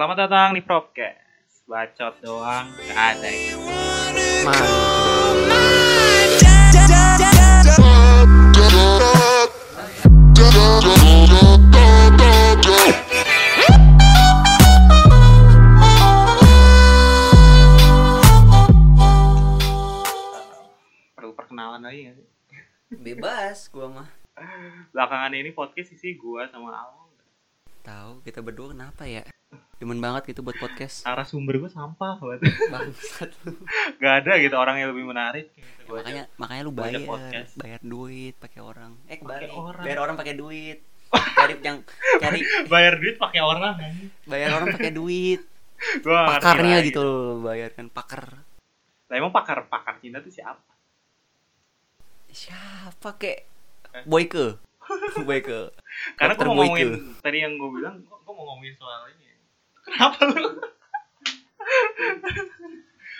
Selamat datang di Propcast. Bacot doang, gak ada. Perlu perkenalan lagi gak sih? Bebas gua mah. Belakangan ini podcast isi gua sama Along. Tahu kita berdua kenapa ya? Demen banget gitu buat podcast. Arah sumber gua sampah banget. Bangsat lu. gak ada gitu orang yang lebih menarik. Gitu. Ya, makanya makanya lu bayar, podcast. bayar duit pakai orang. Eh kebalik. orang. Bayar orang pakai duit. Cari yang cari bayar duit pakai orang bayar orang pakai duit. Gua nggak Pakarnya gitu loh, bayar kan pakar. Lah emang pakar pakar cinta tuh siapa? Siapa kek? Eh. Boyke. Boyke. Karena gua mau ngomongin tadi yang gua bilang, gua, gua mau ngomongin soal ini. Kenapa lu?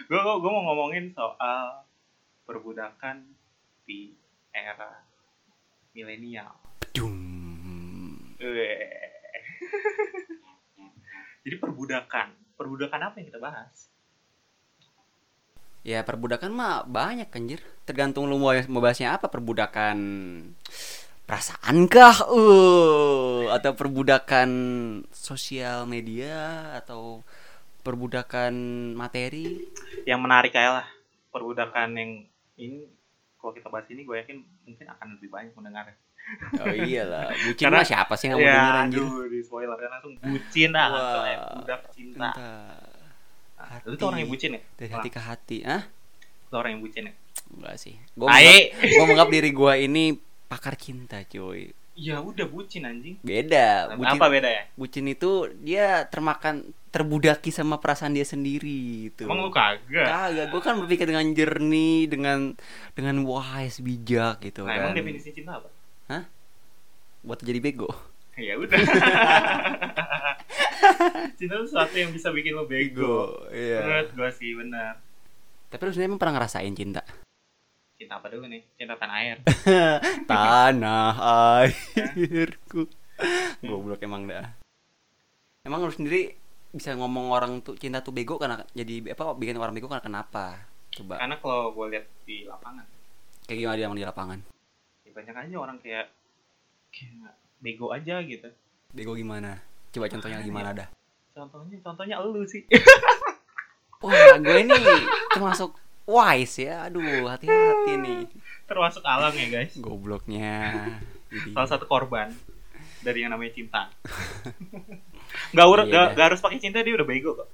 gua, gua, gua mau ngomongin soal perbudakan di era milenial. Jadi perbudakan, perbudakan apa yang kita bahas? Ya perbudakan mah banyak anjir. Tergantung lu mau mau bahasnya apa perbudakan perasaankah uh atau perbudakan sosial media atau perbudakan materi Yang menarik kayak lah perbudakan yang ini kalau kita bahas ini gue yakin mungkin akan lebih banyak mendengar. oh iyalah bucin Karena- mah siapa sih yang mau ya, denger anjir aduh, di spoiler kan langsung bucin ah, soalnya budak cinta. entah. Nah, Lu tuh orang yang bucin ya? dari hati ke hati ah Lu orang yang bucin ya? enggak sih Tai. menganggap, menganggap diri gua ini pakar cinta cuy Ya udah bucin anjing. beda bucin Apa beda ya? bucin itu dia termakan terbudaki sama perasaan dia sendiri gitu Emang lu kagak? Kagak, gue kan berpikir dengan jernih, dengan dengan wise, bijak gitu Nah, kan. emang definisi cinta apa? Buat jadi bego. Ya udah. cinta itu sesuatu yang bisa bikin lo bego. Iya. Menurut gue sih benar. Tapi lu sebenarnya emang pernah ngerasain cinta? Cinta apa dulu nih? Cinta tanah air. Tanah airku. Goblok emang dah. Emang lu sendiri bisa ngomong orang tuh cinta tuh bego karena jadi apa bikin orang bego karena kenapa? Coba. Karena kalau gue lihat di lapangan, Kayak gimana dia di lapangan? ya banyak aja orang kayak kayak bego aja gitu. Bego gimana? Coba contohnya gimana dah? Contohnya, contohnya elu sih. Wah, gue ini termasuk wise ya. Aduh, hati-hati nih. Termasuk alam ya guys. Gobloknya. Salah satu korban dari yang namanya cinta. Gak, ur- Iya gak, harus pakai cinta dia udah bego kok.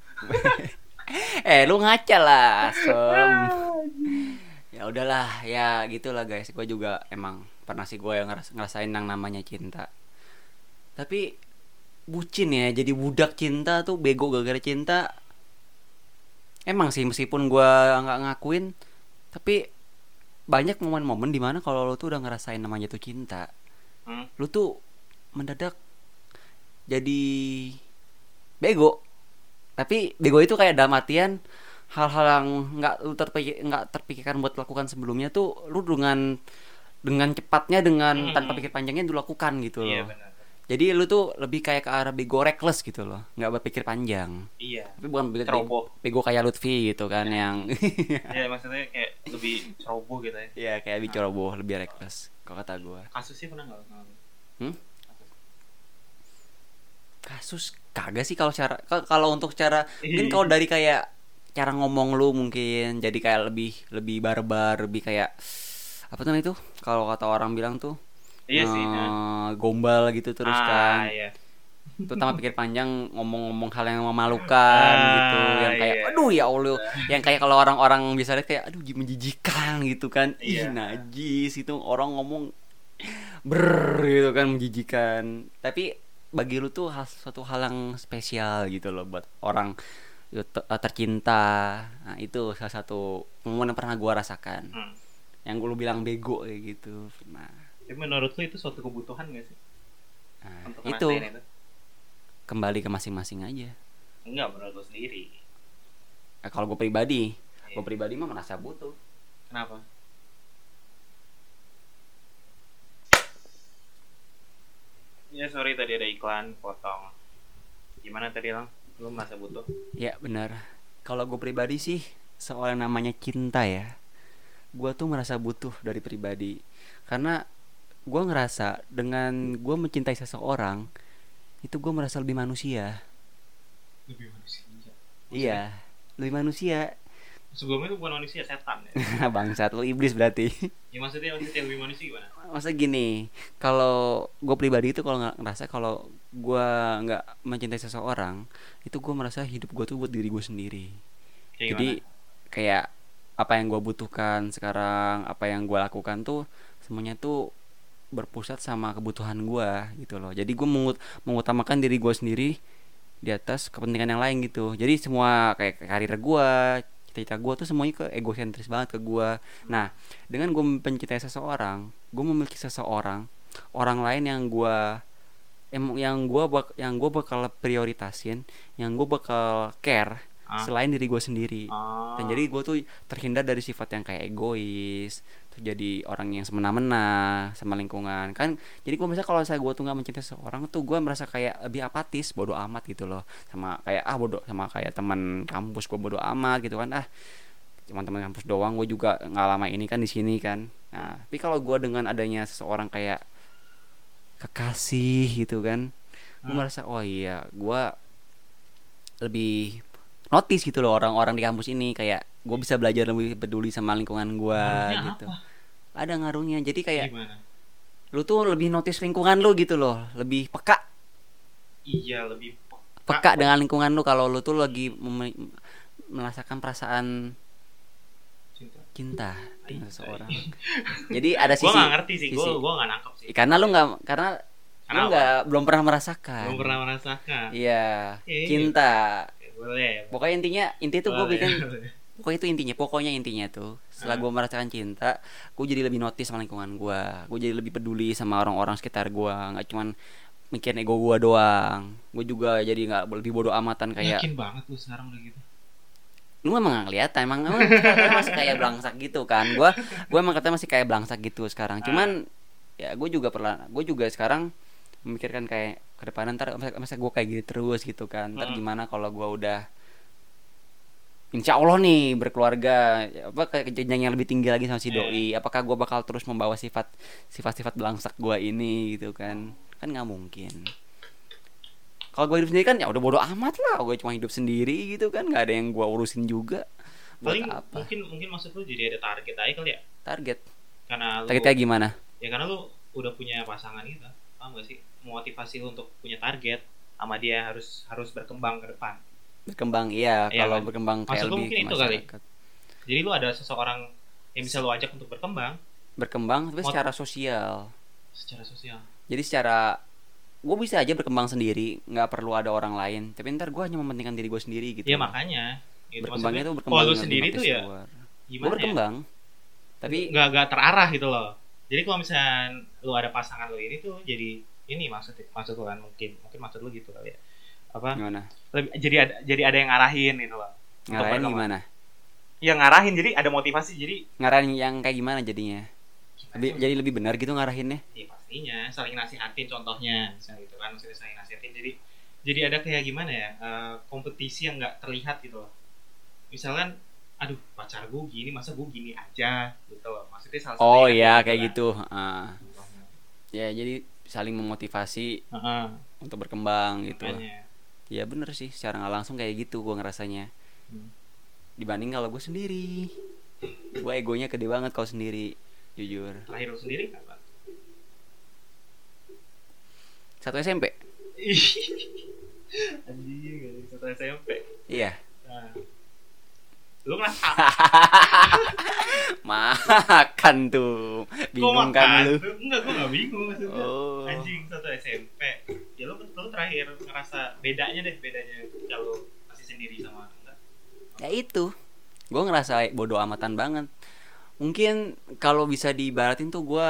eh, lu ngaca lah, Som. Ya udahlah, ya gitulah guys. Gue juga emang pernah sih gue yang ngeras- ngerasain yang namanya cinta. Tapi bucin ya, jadi budak cinta tuh bego gara-gara cinta. Emang sih meskipun gue nggak ngakuin, tapi banyak momen-momen di mana kalau lu tuh udah ngerasain namanya tuh cinta, Hmm. lu tuh mendadak jadi bego tapi bego itu kayak dalam artian hal-hal yang nggak lu terpikir nggak terpikirkan buat lakukan sebelumnya tuh lu dengan dengan cepatnya dengan Hmm. tanpa pikir panjangnya lu lakukan gitu Iya loh benar. Jadi lu tuh lebih kayak ke arah bego reckless gitu loh nggak berpikir panjang Iya. tapi bukan bego, Ceroboh. bego kayak Lutfi gitu kan yang Iya maksudnya kayak lebih ceroboh gitu ya. ya kayak bicara lebih reckless kalau kata gua Kasusnya pernah nggak? Hmm? kasus kagak sih kalau cara ka- kalau untuk cara mungkin kalau dari kayak cara ngomong lu mungkin jadi kayak lebih lebih barbar lebih kayak apa tuh itu kalau kata orang bilang tuh Iya sih. nah. gombal gitu terus ah, kan Iya. terutama pikir panjang ngomong-ngomong hal yang memalukan Ah, gitu yang kayak iya. aduh ya allah yang kayak kalau orang-orang bisa lihat kayak aduh menjijikan gitu kan ih Iya. najis itu orang ngomong ber gitu kan menjijikan tapi bagi lu tuh hal, suatu hal yang spesial gitu loh buat orang itu te- tercinta nah itu salah satu momen yang pernah gua rasakan Hmm. yang gue lu bilang bego kayak gitu nah, Tapi menurut lu itu suatu kebutuhan gak sih? nah, Untuk itu itu? kembali ke masing-masing aja Enggak menurut lu sendiri. Nah, kalau gue pribadi, Iya. gue pribadi mah merasa butuh. Kenapa? Ya sorry tadi ada iklan potong. Gimana tadi lang? lu merasa butuh Ya benar. Kalau gue pribadi sih soal yang namanya cinta ya, gue tuh merasa butuh dari pribadi. Karena gue ngerasa dengan gue mencintai seseorang itu gue merasa lebih manusia. lebih manusia Iya, lebih manusia. sebelumnya itu bukan manusia setan ya Bangsat lu iblis berarti. ya maksudnya maksudnya lebih manusia gimana Masa gini, kalau gue pribadi itu kalau ngerasa kalau gue nggak mencintai seseorang, itu gue merasa hidup gue tuh buat diri gue sendiri. Kayak Jadi gimana? kayak apa yang gue butuhkan sekarang, apa yang gue lakukan tuh semuanya tuh berpusat sama kebutuhan gue gitu loh. Jadi gue mengut mengutamakan diri gue sendiri di atas kepentingan yang lain gitu. Jadi semua kayak karir gue, cita-cita gue tuh semuanya ke egosentris banget ke gue. Nah dengan gue mencintai seseorang, gue memiliki seseorang, orang lain yang gue em- yang gue bak yang gue bakal prioritasin, yang gue bakal care Ah. selain diri gue sendiri Ah. dan jadi gue tuh terhindar dari sifat yang kayak egois jadi orang yang semena-mena sama lingkungan. Kan jadi gue merasa kalau saya gue tuh nggak mencintai seseorang tuh gue merasa kayak lebih apatis bodoh amat gitu loh. Sama kayak ah bodoh sama kayak teman kampus gue bodoh amat gitu kan. Ah cuma teman kampus doang gue juga nggak lama ini kan di sini kan. Nah tapi kalau gue dengan adanya seseorang kayak kekasih gitu kan gue Hmm. merasa oh iya gue lebih notice gitu loh orang-orang di kampus ini kayak gue bisa belajar lebih peduli sama lingkungan gue gitu. apa? ada ngaruhnya. Jadi kayak gimana? lu tuh lebih notice lingkungan lu gitu loh lebih peka. Iya lebih peka. Dengan lingkungan lu kalau lu tuh lagi merasakan perasaan cinta. cinta dengan seseorang. Jadi ada gue sisi nggak ngerti sih gue gue nggak nangkep sih. karena lu nggak karena lu Karena apa? nggak belum pernah merasakan. Belum pernah merasakan. Iya Iya. cinta boleh. Pokoknya intinya inti tuh gue bikin pokoknya itu intinya pokoknya intinya tuh setelah Ah. gue merasakan cinta gue jadi lebih notice sama lingkungan gue gue jadi lebih peduli sama orang-orang sekitar gue nggak cuman mikirin ego gue doang. Gue juga jadi nggak lebih bodoh amatan kayak yakin banget lu sekarang udah gitu? Lu emang nggak kelihatan emang emang masih kayak belangsak gitu kan? Gue gue emang katanya masih kayak belangsak gitu sekarang. Cuman ya gue juga pernah gue juga sekarang memikirkan kayak ke depan ntar masa, gue kayak gini terus gitu kan. Ntar Hmm. gimana kalau gue udah Insya Allah nih berkeluarga apa ke ke jenjang yang lebih tinggi lagi sama si Iya. doi. Apakah gue bakal terus membawa sifat sifat-sifat belangsak gue ini? Gitu kan. Kan nggak mungkin. Kalau gue hidup sendiri kan ya udah bodo amat lah. Gue cuma hidup sendiri gitu kan. Nggak ada yang gue urusin juga. Paling apa? mungkin mungkin maksud lu jadi ada target aja kali ya? Target. Karena lu target kayak gimana? ya karena lu udah punya pasangan gitu paham gak sih motivasi lu untuk punya target sama dia harus harus berkembang ke depan. Berkembang iya Iya kalau kan? berkembang kayak Maksud lebih mungkin ke itu kali? jadi lu ada seseorang yang bisa lu ajak untuk berkembang? Berkembang tapi Mot- secara sosial. Secara sosial. Jadi secara gue bisa aja berkembang sendiri nggak perlu ada orang lain. Tapi ntar gue hanya mementingkan diri gue sendiri gitu. Ya makanya. Gitu. berkembangnya Maksudnya, tuh berkembang kalau lu sendiri tuh ya luar. gimana gue ya? berkembang tapi nggak nggak terarah gitu loh. Jadi kalau misalnya lu ada pasangan lu ini tuh jadi ini maksud maksud lu kan mungkin mungkin maksud lu gitu kali ya. Apa? Gimana? Lebih, jadi ada jadi ada yang ngarahin gitu loh. Ngarahin gimana? Ya ngarahin jadi ada motivasi jadi ngarahin yang kayak gimana jadinya? Lebih, jadi lebih benar gitu ngarahinnya? Ya pastinya. Saling nasihatin contohnya misalnya gitu kan maksudnya saling nasihatin. Jadi jadi ada kayak gimana ya eh, kompetisi yang nggak terlihat gitu loh. Misalkan aduh pacar gue gini masa gue gini aja? Gitu loh. Maksudnya salah oh iya kayak kan. gitu. Ah. ya jadi saling memotivasi Heeh, untuk berkembang gitu makanya. ya bener sih. Secara nggak langsung kayak gitu gue ngerasanya. Hmm. dibanding kalau gue sendiri. Gue egonya gede banget kalau sendiri jujur. Lu sendiri kapan satu SMP anjing satu SMP iya. Lu ngerasa makan tuh. Bingung kan lu. enggak gue gak bingung maksudnya. Oh. anjing satu SMP ya lu, lu terakhir ngerasa bedanya deh bedanya kalau masih sendiri sama enggak? Ya itu. Gue ngerasa bodoh amatan banget. Mungkin kalau bisa diibaratin tuh gue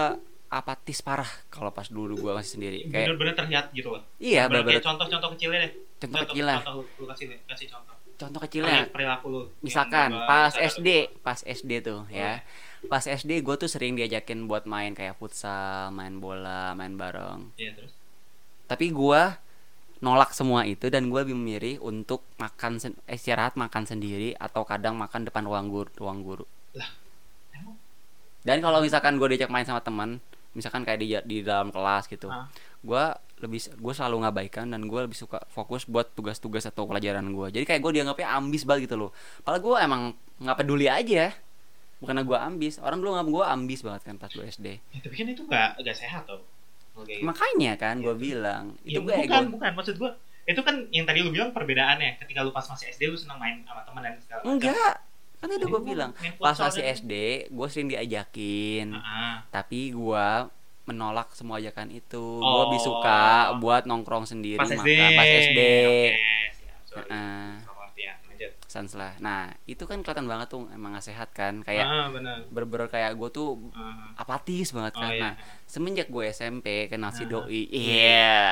apatis parah kalau pas dulu gue masih sendiri. Kayak bener-bener terlihat gitu loh. Iya Bener-bener contoh-contoh kecilnya deh. Contoh contoh, lu kasih kasih contoh contoh kecilnya. Perilaku lu. Misalkan pas SD pas SD tuh ya. Pas SD gue tuh sering diajakin buat main kayak futsal main bola main bareng. Iya terus? Tapi gue nolak semua itu dan gue lebih memilih untuk makan eh, istirahat makan sendiri atau kadang makan depan ruang guru ruang guru. Emang? dan kalau misalkan gue diajak main sama teman misalkan kayak di di dalam kelas gitu Ah. gue lebih gue selalu ngabaikan dan gue lebih suka fokus buat tugas-tugas atau pelajaran gue jadi kayak gue dianggapnya ambis banget gitu loh padahal gue emang nggak peduli aja bukannya gue ambis orang dulu nganggap gue ambis banget kan pas gue SD Ya, tapi kan itu nggak nggak sehat tuh. Gitu. makanya kan gue Iya. bilang Ya, itu gue bukan, bukan. Maksud gua itu kan yang tadi lu bilang perbedaannya. Ketika lu pas masih SD lu senang main sama teman dan segala macam. enggak kan itu gue bilang pas masih SD gue sering diajakin Ah, tapi gue menolak semua ajakan itu gue Oh. lebih suka buat nongkrong sendiri pas makan SD. pas SD siap. Salah pengertian. Lanjut. sans lah nah itu kan kelihatan banget tuh emang gak sehat kan kayak ah, berber kayak gue tuh Ah. apatis banget Oh kan iya. nah semenjak gue SMP kenal si Ah. doi iya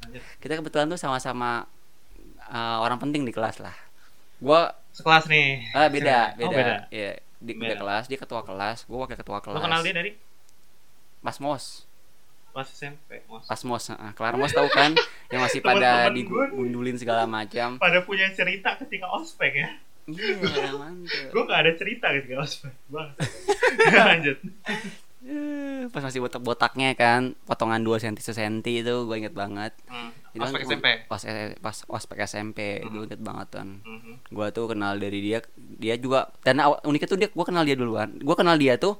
Lanjut. kita kebetulan tuh sama-sama uh, orang penting di kelas lah gue Sekelas nih. ah beda Oh, beda, beda. Iya, di beda Beda. kelas dia ketua kelas gue wakil ketua kelas Lu kenal dia dari pas mos pas SMP, Mos. pas mos uh, kelar mos tahu kan yang masih pada gue digundulin segala macam Pada punya cerita ketika ospek ya. iya Gue gak ada cerita ketika ospek. Bang. Lanjut. Eh, pas masih botak-botaknya kan potongan 2 cm senti itu gue inget banget Hmm. Kan Ospek SMP. pas pas ospek SMP itu Hmm. inget banget kan Mhm. gue tuh kenal dari dia dia juga dan uniknya tuh dia gue kenal dia duluan gue kenal dia tuh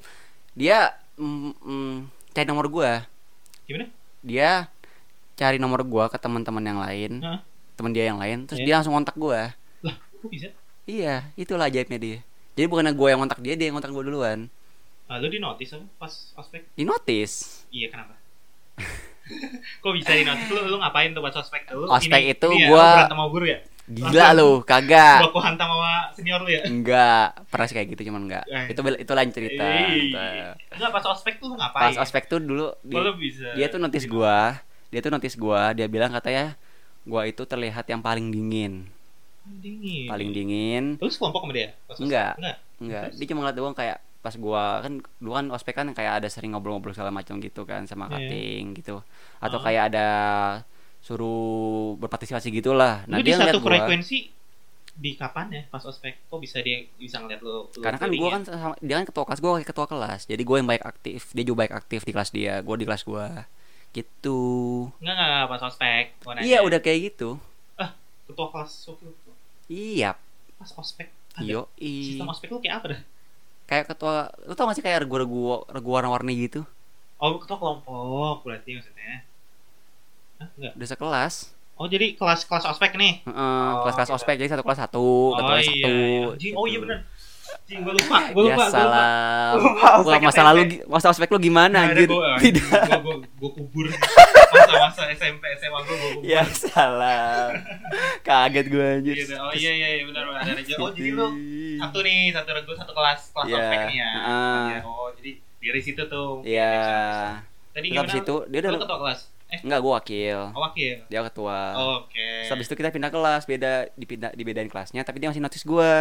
dia mm, mm, cari nomor gue Gimana? dia cari nomor gue ke teman-teman yang lain Hah? teman dia yang lain terus Iya. dia langsung kontak gue Lah, kok bisa? iya itulah ajaibnya dia jadi bukannya gue yang kontak dia dia yang kontak gue duluan Ah, lu di notice apa pas ospek? di notice Iya, kenapa? Kok bisa di notice? Lu, lu ngapain tuh pas ospek? Lu Ospek itu ya, gua- lu berantem sama guru ya? Gila lu kagak Gua hantam sama senior lu ya? enggak pernah sih kayak gitu cuman enggak Eh. itu itu lain cerita Gitu. Enggak, pas ospek tuh ngapain? pas ospek tuh dulu Kok di- lu bisa? dia tuh notice gua dia tuh notice gua dia bilang katanya gua itu terlihat yang paling dingin dingin. paling dingin Lu sekelompok sama dia? Pas? Enggak. Enggak. enggak Terus? dia cuma ngeliat doang kayak pas gua kan dulu kan ospek kan kayak ada sering ngobrol-ngobrol segala macam gitu kan sama cutting gitu atau Oh. kayak ada suruh berpartisipasi gitulah nah di dia ngeliat satu gua frekuensi di kapan ya pas ospek? Kok bisa dia bisa ngeliat lu? lu karena kan dingin? gua kan sama, dia kan ketua kelas gua kayak ketua kelas jadi gua yang baik aktif dia juga baik aktif di kelas dia gua di kelas gua gitu Enggak, enggak, enggak, pas ospek. Gua iya udah kayak gitu Ketua kelas waktu itu. iya Pas ospek. Ada. yo Sistem ospek lu kayak apa dah? kayak ketua lu tau gak sih kayak regu-regu regu warna-warni gitu Oh, ketua kelompok berarti maksudnya. Hah, enggak. udah sekelas Oh, jadi kelas kelas ospek nih. Heeh, Oh, kelas-kelas gitu. ospek jadi satu kelas satu ketua oh, satu iya. Jing, oh iya gitu. benar. Jing, gua lupa. Ya lupa. gua lupa. salam Lupa, Wah, ospek masa SMP. lalu masa ospek lu gimana ada, anjir gua, tidak gua, gua kubur. Masa-masa SMP, SMA gua, gua kubur. ya salah kaget gue anjir Iya, oh iya iya iya benar benar ada aja. Oh jadi lu satu nih satu regu satu kelas kelas Iya, ospek nih ya. Iya, Oh jadi dari situ tuh. Iya. Tadi Terus gimana? habis itu dia udah ketua kelas. Eh, enggak gue wakil oh, wakil. dia ketua Oke. Terus habis itu kita pindah kelas beda dipindah dibedain kelasnya tapi dia masih notice gue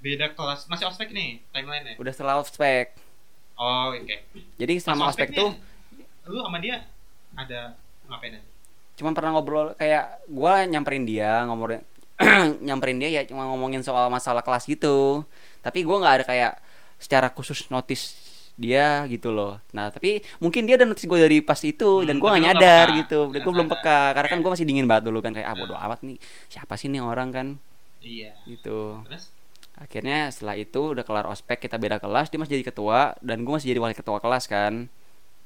Beda kelas. Masih ospek nih timeline-nya. udah setelah ospek Oh, oke. jadi Pas sama ospek tuh lu sama dia ada ngapain aja? cuman pernah ngobrol kayak gua nyamperin dia ngomongin nyamperin dia ya cuma ngomongin soal masalah kelas gitu tapi gua nggak ada kayak secara khusus notice dia gitu loh. Nah tapi mungkin dia udah notice gue dari pas itu dan Hmm, nggak lu nggak nyadar peka. gitu. Dan gue belum peka karena kan gue masih dingin banget dulu kan kayak ah bodo amat nih siapa sih nih orang kan? Iya. gitu. Terus? Akhirnya setelah itu udah kelar ospek kita beda kelas dia masih jadi ketua dan gue masih jadi wakil ketua kelas kan.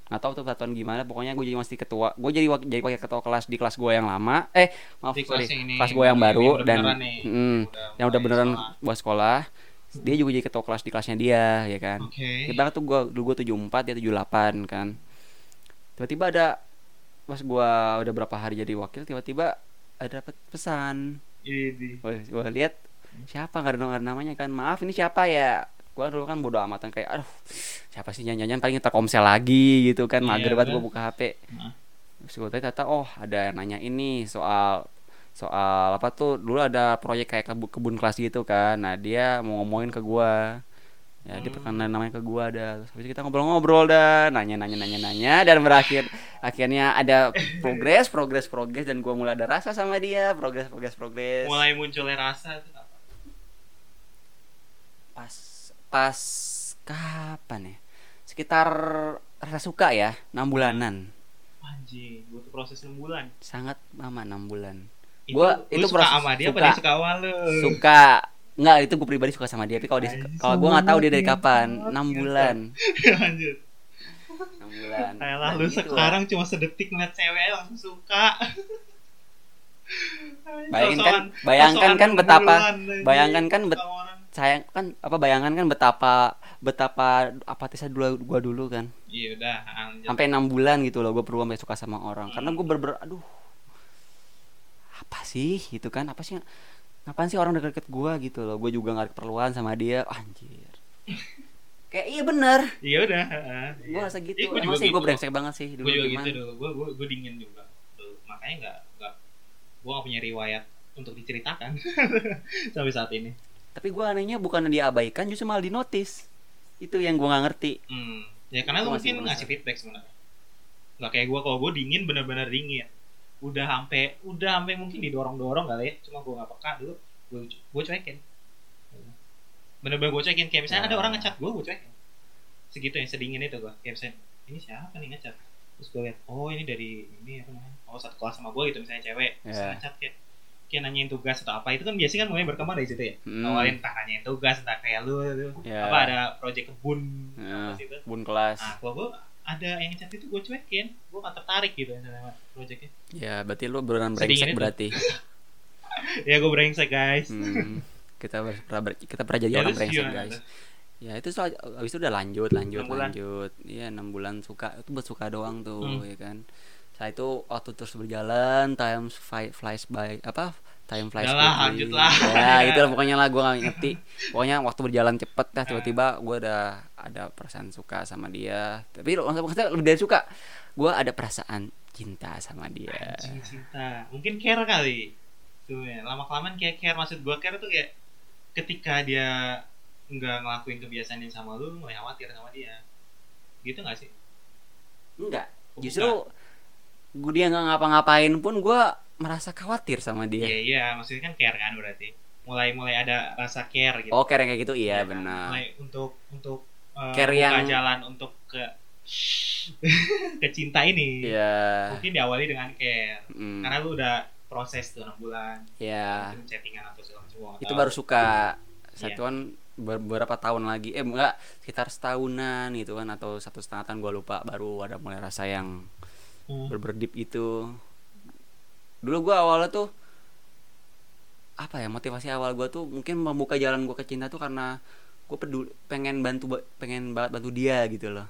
Nggak tahu tuh peraturan gimana pokoknya gue jadi masih ketua gue jadi wak- jadi wakil ketua kelas di kelas gue yang lama. Eh maaf di sorry kelas kelas gue yang baru udah dan nih. mm, yang udah beneran sekolah. buat sekolah dia juga jadi ketua kelas di kelasnya dia ya kan? Oke. kita tuh gue dulu gue tujuh empat dia tujuh delapan kan? Tiba-tiba ada pas gue udah berapa hari jadi wakil tiba-tiba ada pe- pesan. Ini. gue lihat siapa? Nggak ada ada namanya kan? Maaf ini siapa ya? Gue dulu kan bodo amatan kayak aduh siapa sih nyanyian paling terkomsel lagi gitu kan. Iya, mager banget bener. gue buka hp Heeh. terus gue tanya oh ada yang nanya ini soal soal apa tuh dulu ada proyek kayak kebun, kebun kelas gitu kan. Nah dia mau ngomongin ke gue ya dia Hmm. perkenalan namanya ke gua terus habis kita ngobrol-ngobrol dah. Nanya nanya nanya nanya. Dan berakhir akhirnya ada progres progres progres. Dan gua mulai ada rasa sama dia. Progres progres progres. Mulai munculnya rasa pas pas kapan ya? Sekitar rasa suka ya. Enam bulanan. Anjing butuh proses 6 bulan. Sangat lama enam bulan lu itu suka proses- sama dia apa suka. dia suka sama lu? Suka. Nggak itu gue pribadi suka sama dia tapi kalau dia kalau gue nggak tahu dia dari kapan. Enam bulan. lanjut. Enam bulan. Ayolah Nah, lu gitu lah. sekarang cuma sedetik ngeliat cewek langsung suka. Bayangin kan- bayangkan kan betapa- bayangkan kan bet- sayang kan apa bayangan kan betapa betapa apatisnya dulu gua dulu kan. Iya udah sampai enam bulan gitu loh gue perlu sampai suka sama orang. Karena gue berber aduh apa sih gitu kan apa sih ngapain sih orang deket-deket gue gitu loh gue juga nggak ada keperluan sama dia anjir kayak iya bener Iya udah. heeh, gue iya. rasa gitu Ih, gua emang juga sih gue gitu. brengsek banget sih dulu Gue juga cuman- gitu dulu. Gue gue gue dingin juga. Tuh, makanya nggak nggak gue nggak punya riwayat untuk diceritakan sampai saat ini. tapi gue anehnya bukan diabaikan justru malah dinotis itu yang gue nggak ngerti Hmm. Ya karena lu mungkin ngasih feedback sebenarnya. Nggak kayak gue kalau gue dingin bener-bener dingin. Udah sampai udah sampai mungkin didorong-dorong kali ya. Cuma gue nggak peka dulu. Gue gue cuekin. Bener-bener gue cuekin. Kayak misalnya ada Ya. orang ngechat gue, gue cuekin. Segitu yang sedingin itu gue. Kayak misalnya ini siapa nih ngechat? Terus gue liat, oh ini dari ini apa namanya? Oh satu kelas sama gue gitu misalnya cewek. Terus Ya. ngechat kayak kayak nanyain tugas atau apa itu kan biasanya kan mulai berkembang dari situ ya. Hmm. Awalin entah nanyain tugas, entah kayak lu, lu Ya. apa ada project kebun Ya. apa sih itu. bun kelas Nah, kalau gue ada yang ngechat itu gue cuekin, gue gak tertarik gitu sama projectnya. ya berarti lu beneran brengsek itu. berarti Ya gue brengsek guys. Hmm, kita pernah ber- kita pernah jadi Ya, orang brengsek guys tuh? ya itu soal abis itu udah lanjut lanjut Enam bulan. lanjut iya enam bulan suka itu buat suka doang tuh Hmm. ya kan saya itu waktu terus berjalan time fly, flies by apa time flies lah, quickly. lanjut lah. ya itu lah pokoknya lah gue gak ngerti pokoknya waktu berjalan cepet dah tiba-tiba gue udah ada perasaan suka sama dia tapi maksudnya lebih dari suka gue ada perasaan cinta sama dia Anjing cinta. Mungkin care kali. Tuh ya, lama kelamaan kayak care maksud gue care tuh kayak ketika dia nggak ngelakuin kebiasaan yang sama lu, lu mulai khawatir sama dia. Gitu gak sih? enggak Oh, justru gue dia nggak ngapa-ngapain pun gue merasa khawatir sama Iya dia iya, maksudnya kan care kan berarti. Mulai mulai ada rasa care gitu. oh kayak kayak gitu iya Ya kan? benar Mulai untuk untuk uh, Care buka yang- jalan untuk ke ke cinta ini. iya Mungkin diawali dengan care. mm, Karena lu udah proses tuh 6 bulan. iya Mungkin chattingan atau segala macam. itu baru suka Iya. satuan ber- beberapa tahun lagi eh enggak sekitar setahunan gitu kan atau satu setengah tahun gue lupa baru ada mulai rasa yang Hmm. berberdip itu dulu gue awalnya tuh apa ya motivasi awal gue tuh mungkin membuka jalan gue ke cinta tuh karena gue peduli pengen bantu ba- pengen banget bantu dia gitu loh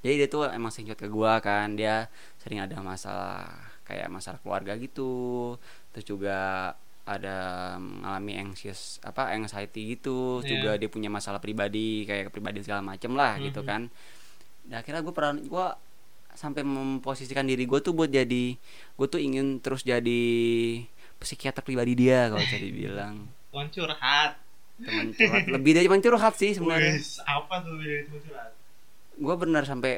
jadi dia tuh emang sering curhat ke gue kan dia sering ada masalah kayak masalah keluarga gitu terus juga ada mengalami anxious apa anxiety gitu Iya. juga dia punya masalah pribadi kayak kepribadian segala macem lah gitu Mhm. kan nah, akhirnya gue pernah gue sampai memposisikan diri gue tuh buat jadi gue tuh ingin terus jadi psikiater pribadi dia kalau bisa dibilang Teman curhat. teman curhat lebih dari teman curhat sih sebenarnya apa tuh lebih dari teman curhat? gue bener sampai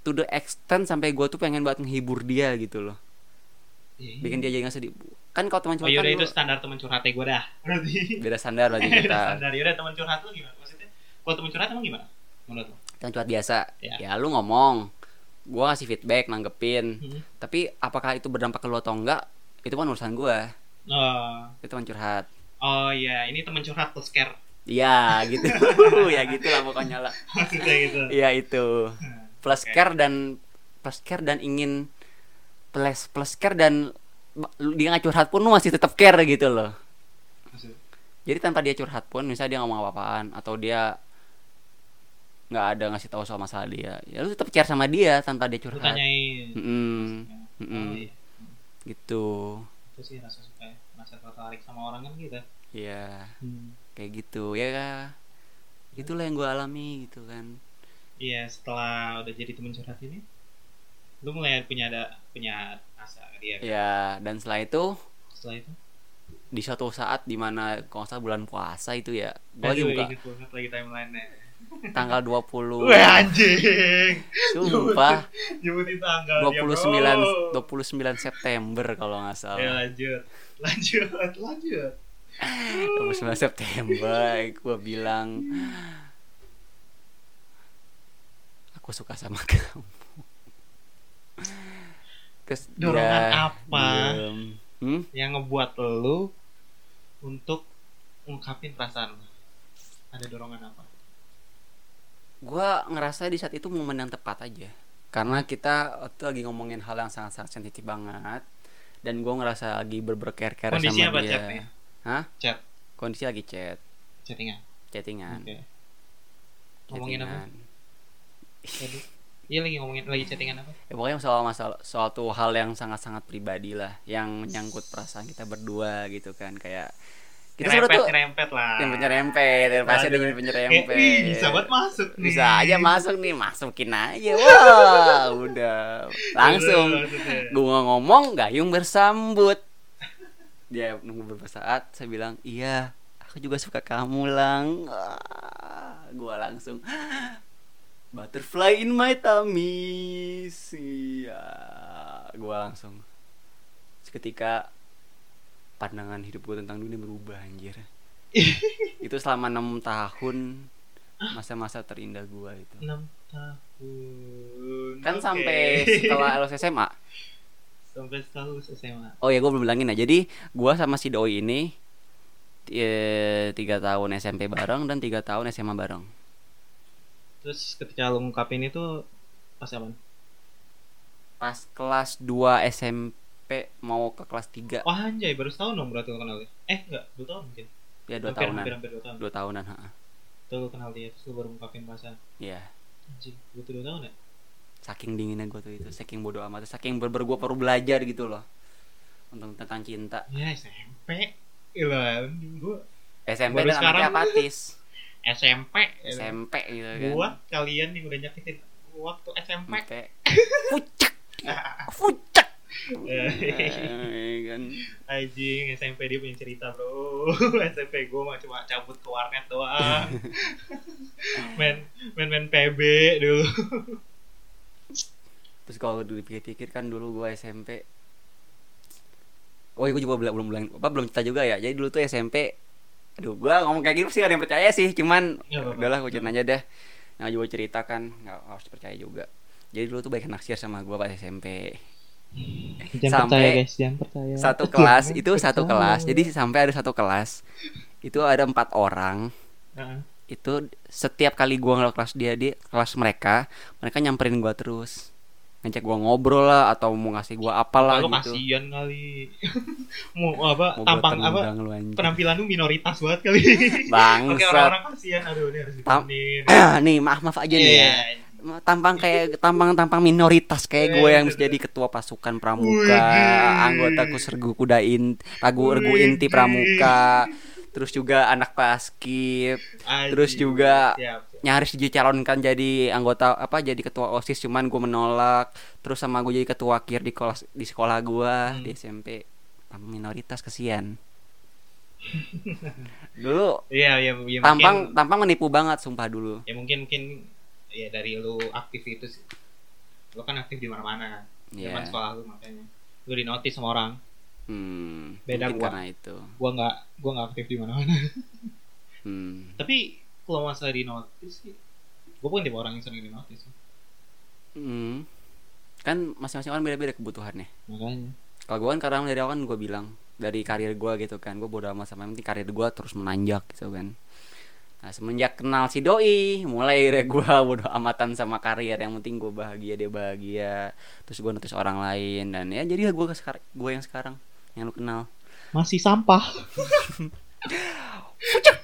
to the extent sampai gue tuh pengen banget menghibur dia gitu loh bikin dia jadi nggak sedih kan kalau teman Oh curhat yaudah kan itu lu- standar teman curhatnya gue dah. Berarti. beda standar berarti Udah kita standar. Yaudah teman curhat lu gimana? Maksudnya kalau teman curhat emang gimana? Menurut lu? teman curhat biasa Ya. ya lu ngomong gue ngasih feedback nanggepin. Hmm. tapi apakah itu berdampak ke lu atau enggak itu kan urusan gue Oh, itu teman curhat. Oh iya, ini teman curhat plus care. Iya gitu. Ya gitu lah pokoknya lah. Gitu. Iya itu. Plus Oke. care dan plus care dan ingin plus plus care dan dia nggak curhat pun lu masih tetap care gitu loh. Maksud- jadi tanpa dia curhat pun misalnya dia ngomong apa-apaan atau dia nggak ada ngasih tahu soal masalah dia ya lu tetap care sama dia tanpa dia curhat tanyain. Mm-mm. Oh Mm-mm. iya. gitu Itu sih rasa suka ya. Rasa tertarik sama orang kan gitu. ya Hmm. kayak gitu ya itulah yang gue alami gitu kan Iya, setelah udah jadi teman curhat ini, lu mulai punya ada punya rasa dia. kan? ya dan setelah itu Setelah itu, di suatu saat di mana kalau salah bulan puasa itu ya gue lagi buka lagi timeline-nya. Tanggal 20 Wah anjing. sumpah Nyebutin tanggal 29 29 September kalau nggak Ya salah lanjut. Lanjut, lanjut. 29 September gue bilang aku suka sama kamu terus Dorongan dia apa? diem. hmm? Yang ngebuat lu untuk ungkapin perasaan. Ada dorongan apa? Gue ngerasa di saat itu momen yang tepat aja karena kita waktu lagi ngomongin hal yang sangat-sangat sensitif banget dan gue ngerasa lagi berberker-ker sama apa dia chat nih? Hah? Chat, kondisi lagi chat chattingan. chattingan Oke. Ngomongin apa? chattingan. Tadi. Iya lagi ngomongin lagi chattingan apa? ya pokoknya soal masalah suatu hal yang sangat-sangat pribadi lah yang menyangkut perasaan kita berdua gitu kan kayak kita Nyerempet, tuh nyerempet lah. yang penyerempet yang pasti dengan penyerempet. "Ih, bisa banget masuk nih. bisa aja masuk nih masukin aja. Wah udah. Langsung. Gua ngomong gayung bersambut. Dia nunggu beberapa saat saya bilang iya aku juga suka kamu lang. Ah, gua langsung butterfly in my tummy. Iya gua langsung seketika pandangan hidup gue tentang dunia berubah anjir itu selama enam tahun masa-masa terindah gua itu 6 tahun. kan Oke. sampai setelah lulus SMA sampai setelah lulus SMA. Oh ya gue belum bilangin ya. Jadi gua sama si doi ini eh, tiga tahun SMP bareng dan tiga tahun SMA bareng. Terus ketika lu ngungkapin itu pas apa? Pas kelas 2 SMP mau ke kelas 3 Wah anjay, baru setahun dong berarti lu kenal dia. Eh enggak, 2 tahun mungkin. ya dua hampir, tahunan. Hampir, hampir 2 tahun. Dua tahunan, ha. Tuh lu kenal dia, terus lu baru ngungkapin perasaan. Iya. Anjing, butuh 2 tahun ya? Saking dinginnya gue tuh itu, saking bodoh amat, saking berber gue perlu belajar gitu loh. Untuk tentang cinta. Ya SMP. Gila, gua SMP Baru dan sekarang. apatis. SMP. SMP gitu kan. Buat kalian yang udah nyakitin waktu SMP. SMP. Pucek. Pucek. Eh, Eh, kan. Anjing, SMP dia punya cerita bro. SMP gue mah cuma cabut ke warnet doang. Main main main PB dulu. Terus kalau dipikir-pikir kan dulu gua SMP Oh iya gue juga belum belum bilang apa belum cerita juga ya. Jadi dulu tuh SMP Aduh gua ngomong kayak gitu sih ada yang percaya sih. Cuman Nggak apa-apa. udahlah gue cerita aja deh. Yang juga cerita kan nggak harus percaya juga. Jadi dulu tuh banyak yang naksir sama gua pas SMP jangan Sampai percaya guys jangan percaya Satu kelas Jangan itu satu percaya. kelas Jadi sampai ada satu kelas Itu ada empat orang Heeh. Itu setiap kali gua ngelok kelas dia di kelas mereka Mereka nyamperin gua terus ngecek gua ngobrol lah atau mau ngasih gua apalah Kalau gitu kasihan kali mau apa Mau tampang apa lu anjing. penampilan lu minoritas banget kali oke Bangsat. orang-orang kasihan aduh ini harus Tam- nih maaf maaf aja nih ya. Tampang kayak tampang tampang minoritas kayak gue yang Iya. menjadi ketua pasukan pramuka, anggota sergu kuda in, ragu regu inti pramuka, terus juga anak paskib, terus juga nyaris dicalonkan jadi anggota apa jadi ketua osis cuman gue menolak, terus sama gue jadi ketua kir di kelas di sekolah gue Hmm. di SMP tampang minoritas kesian. Dulu iya iya iya, tampang mungkin- tampang menipu banget sumpah dulu. ya mungkin mungkin ya dari lu aktif itu sih lu kan aktif di mana-mana kan Iya. zaman sekolah lu makanya lu di notice sama orang Hmm, Beda gua. karena itu. gua nggak gua nggak aktif di mana-mana Hmm. tapi kalau masalah di notice sih gua bukan tipe orang yang sering di notice Hmm. Kan masing-masing orang beda-beda kebutuhannya. makanya Kalau gue kan karena dari awal kan gue bilang dari karir gue gitu kan, gue bodo amat sama yang penting karir gue terus menanjak gitu kan. Nah semenjak kenal si doi, mulai deh gue bodo amatan sama karir. Yang penting gue bahagia dia bahagia. Terus gue notice orang lain dan ya jadi gue sekarang gue yang sekarang yang lu kenal. masih sampah Fucek.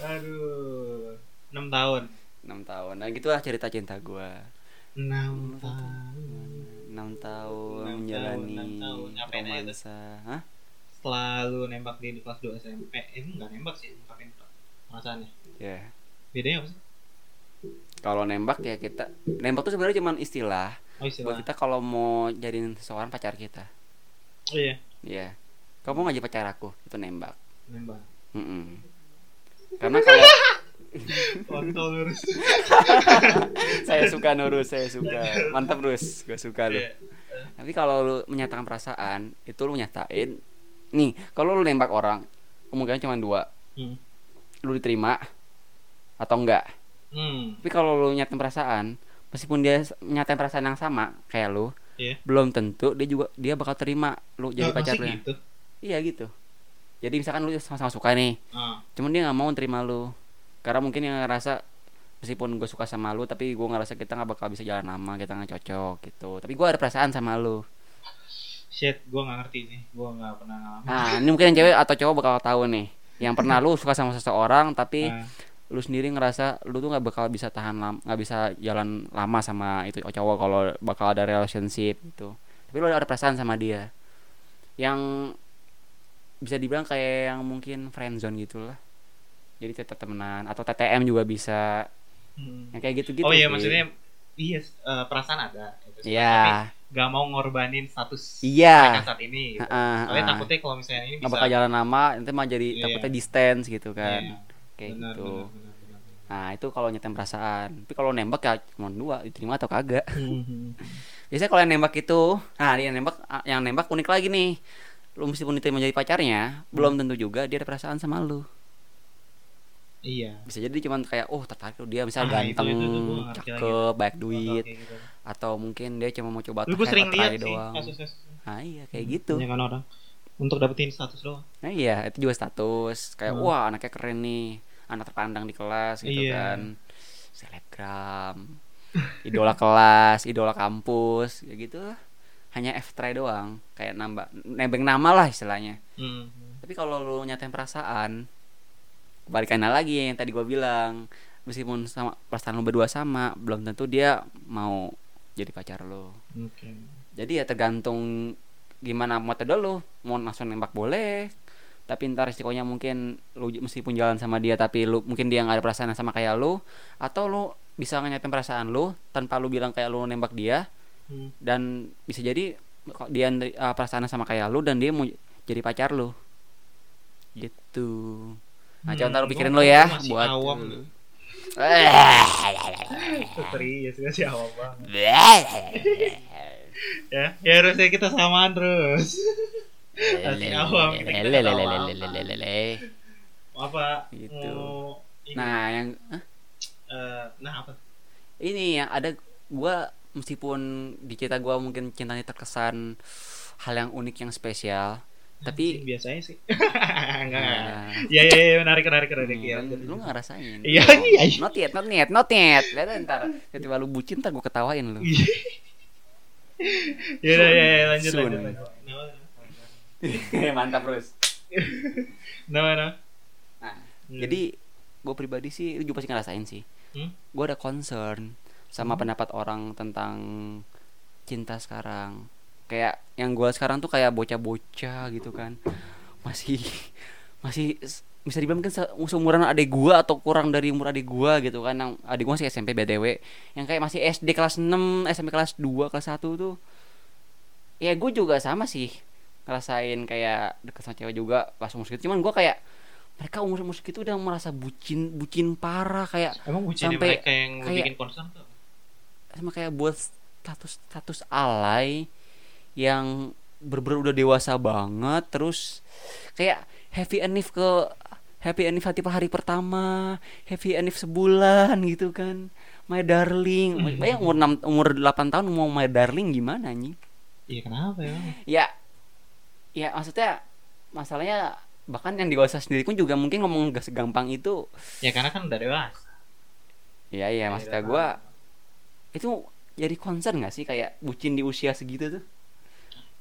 aduh enam tahun 6 tahun. Nah gitulah cerita cinta gue. enam tahun 6 tahun menjalani tahun, enam tahun. Romansa. Hah? Setelah lu nembak dia di kelas 2 SMP eh, ini nggak nembak sih ungkapin perasaannya Ya. bedanya apa sih Kalau nembak ya kita nembak tuh sebenarnya cuma istilah oh buat istilah kita kalau mau jadiin seseorang pacar kita. oh iya Iya. Kamu nggak jadi pacar aku, itu nembak. nembak Mm-mm. Karena kalau kontol lurus saya suka nurus, saya suka. Mantap terus, gue suka lu. Iya. Tapi kalau lu menyatakan perasaan, itu lu nyatain. Nih, kalau lu nembak orang, kemungkinan cuma dua. Hmm. Lu diterima atau enggak. Hmm. Tapi kalau lu nyatain perasaan, meskipun dia nyatain perasaan yang sama kayak lu, Iya. belum tentu dia juga dia bakal terima lu jadi Oh, masih pacarnya. gitu Iya gitu. Jadi misalkan lu sama-sama suka nih, ah cuman dia nggak mau terima lu karena mungkin yang ngerasa meskipun gue suka sama lu tapi gue ngerasa kita nggak bakal bisa jalan lama kita nggak cocok gitu tapi gue ada perasaan sama lu shit gue nggak ngerti sih gue nggak pernah ngalamin nah ini mungkin yang cewek atau cowok bakal tahu nih yang pernah lu suka sama seseorang tapi Ah, lu sendiri ngerasa lu tuh nggak bakal bisa tahan lama nggak bisa jalan lama sama itu cowok kalau bakal ada relationship gitu tapi lu ada perasaan sama dia yang bisa dibilang kayak yang mungkin friendzone gitu lah jadi tetap temenan atau TTM juga bisa hmm. yang kayak gitu-gitu oh iya sih. maksudnya iya eh, perasaan ada gitu. Iya. tapi nggak mau ngorbanin status Iya. mereka saat ini gitu. Heeh, soalnya heeh. takutnya kalau misalnya ini nggak bisa bakal jalan lama nanti mah jadi Iya. takutnya distance gitu kan Iya, kayak benar, gitu benar, benar, benar, benar. nah itu kalau nyetem perasaan tapi kalau nembak ya cuma dua diterima atau kagak Hmm, biasanya kalau yang nembak itu nah yang nembak yang nembak unik lagi nih lu meskipun diterima jadi pacarnya belum tentu juga dia ada perasaan sama lu iya bisa jadi cuman kayak oh tertarik dia misal Ah, itu- ganteng itu nggak ngerti cakep banyak duit gitu. Atau mungkin dia cuma mau coba try- sering lihat sih doang kasus-kasus nah iya kayak gitu Banyak kan orang untuk dapetin status doang Nah iya, itu juga status. Kayak Hmm. wah anaknya keren nih, anak terpandang di kelas gitu Iya. kan. Selebgram, idola kelas, idola kampus, ya gitu lah. Hanya F try doang, kayak nambah nebeng nama lah istilahnya. hmm. Tapi kalau lu nyatain perasaan, kebalikannya lagi yang tadi gua bilang, meskipun sama perasaan lu berdua sama, belum tentu dia mau jadi pacar lu. oke Jadi ya tergantung gimana metode lu mau langsung nembak boleh tapi ntar resikonya mungkin lu meskipun jalan sama dia tapi lu mungkin dia nggak ada perasaan sama kayak lu atau lu bisa nyatain perasaan lu tanpa lu bilang kayak lu nembak dia Hmm. dan bisa jadi kok dia uh, perasaannya sama kayak lu dan dia mau jadi pacar lu gitu nah coba ntar lu Hmm, pikirin lu ya buat awam. Serius gak sih awal banget ya, ya harusnya kita samaan terus. Awam apa gitu. Nah, yang nah apa? Ini yang ada gua meskipun di cerita gua mungkin cintanya terkesan hal yang unik yang spesial tapi biasanya sih. Enggak. Nah, ya ya ya menarik menarik menarik. Ya lu nggak ngerasain. Iya, iya, not yet not yet not yet. Lihat ntar ketika lu bucin ntar gue ketawain lu. Ya ya, ya lanjut lanjut lanjut. Mantap terus nah nah nah Hmm. jadi gue pribadi sih lu juga pasti ngerasain sih. Hmm? gue ada concern sama Hmm. pendapat orang tentang cinta sekarang kayak yang gue sekarang tuh kayak bocah-bocah gitu kan. Masih masih bisa dibilang mungkin se- seumuran adik gua atau kurang dari umur adik gua gitu kan. Yang adik gua masih SMP BTW yang kayak masih SD kelas 6 SMP kelas 2 kelas 1 tuh ya gue juga sama sih ngerasain kayak deket sama cewek juga pas umur segitu. Cuman gua kayak mereka umur umur segitu udah merasa bucin bucin parah kayak emang bucinnya sampai mereka yang kayak- bikin concern tuh? sama kayak buat status status alay yang berber udah dewasa banget terus kayak happy enif ke happy enif hati hari pertama happy enif sebulan gitu kan. My darling. Bayang umur 6, umur 8 tahun mau my darling gimana anjing? Iya kenapa ya? Ya ya maksudnya masalahnya bahkan yang dewasa sendiri pun juga mungkin ngomong gak segampang itu. Ya karena kan udah dewasa. Ya ya maksudnya gua itu jadi concern gak sih kayak bucin di usia segitu tuh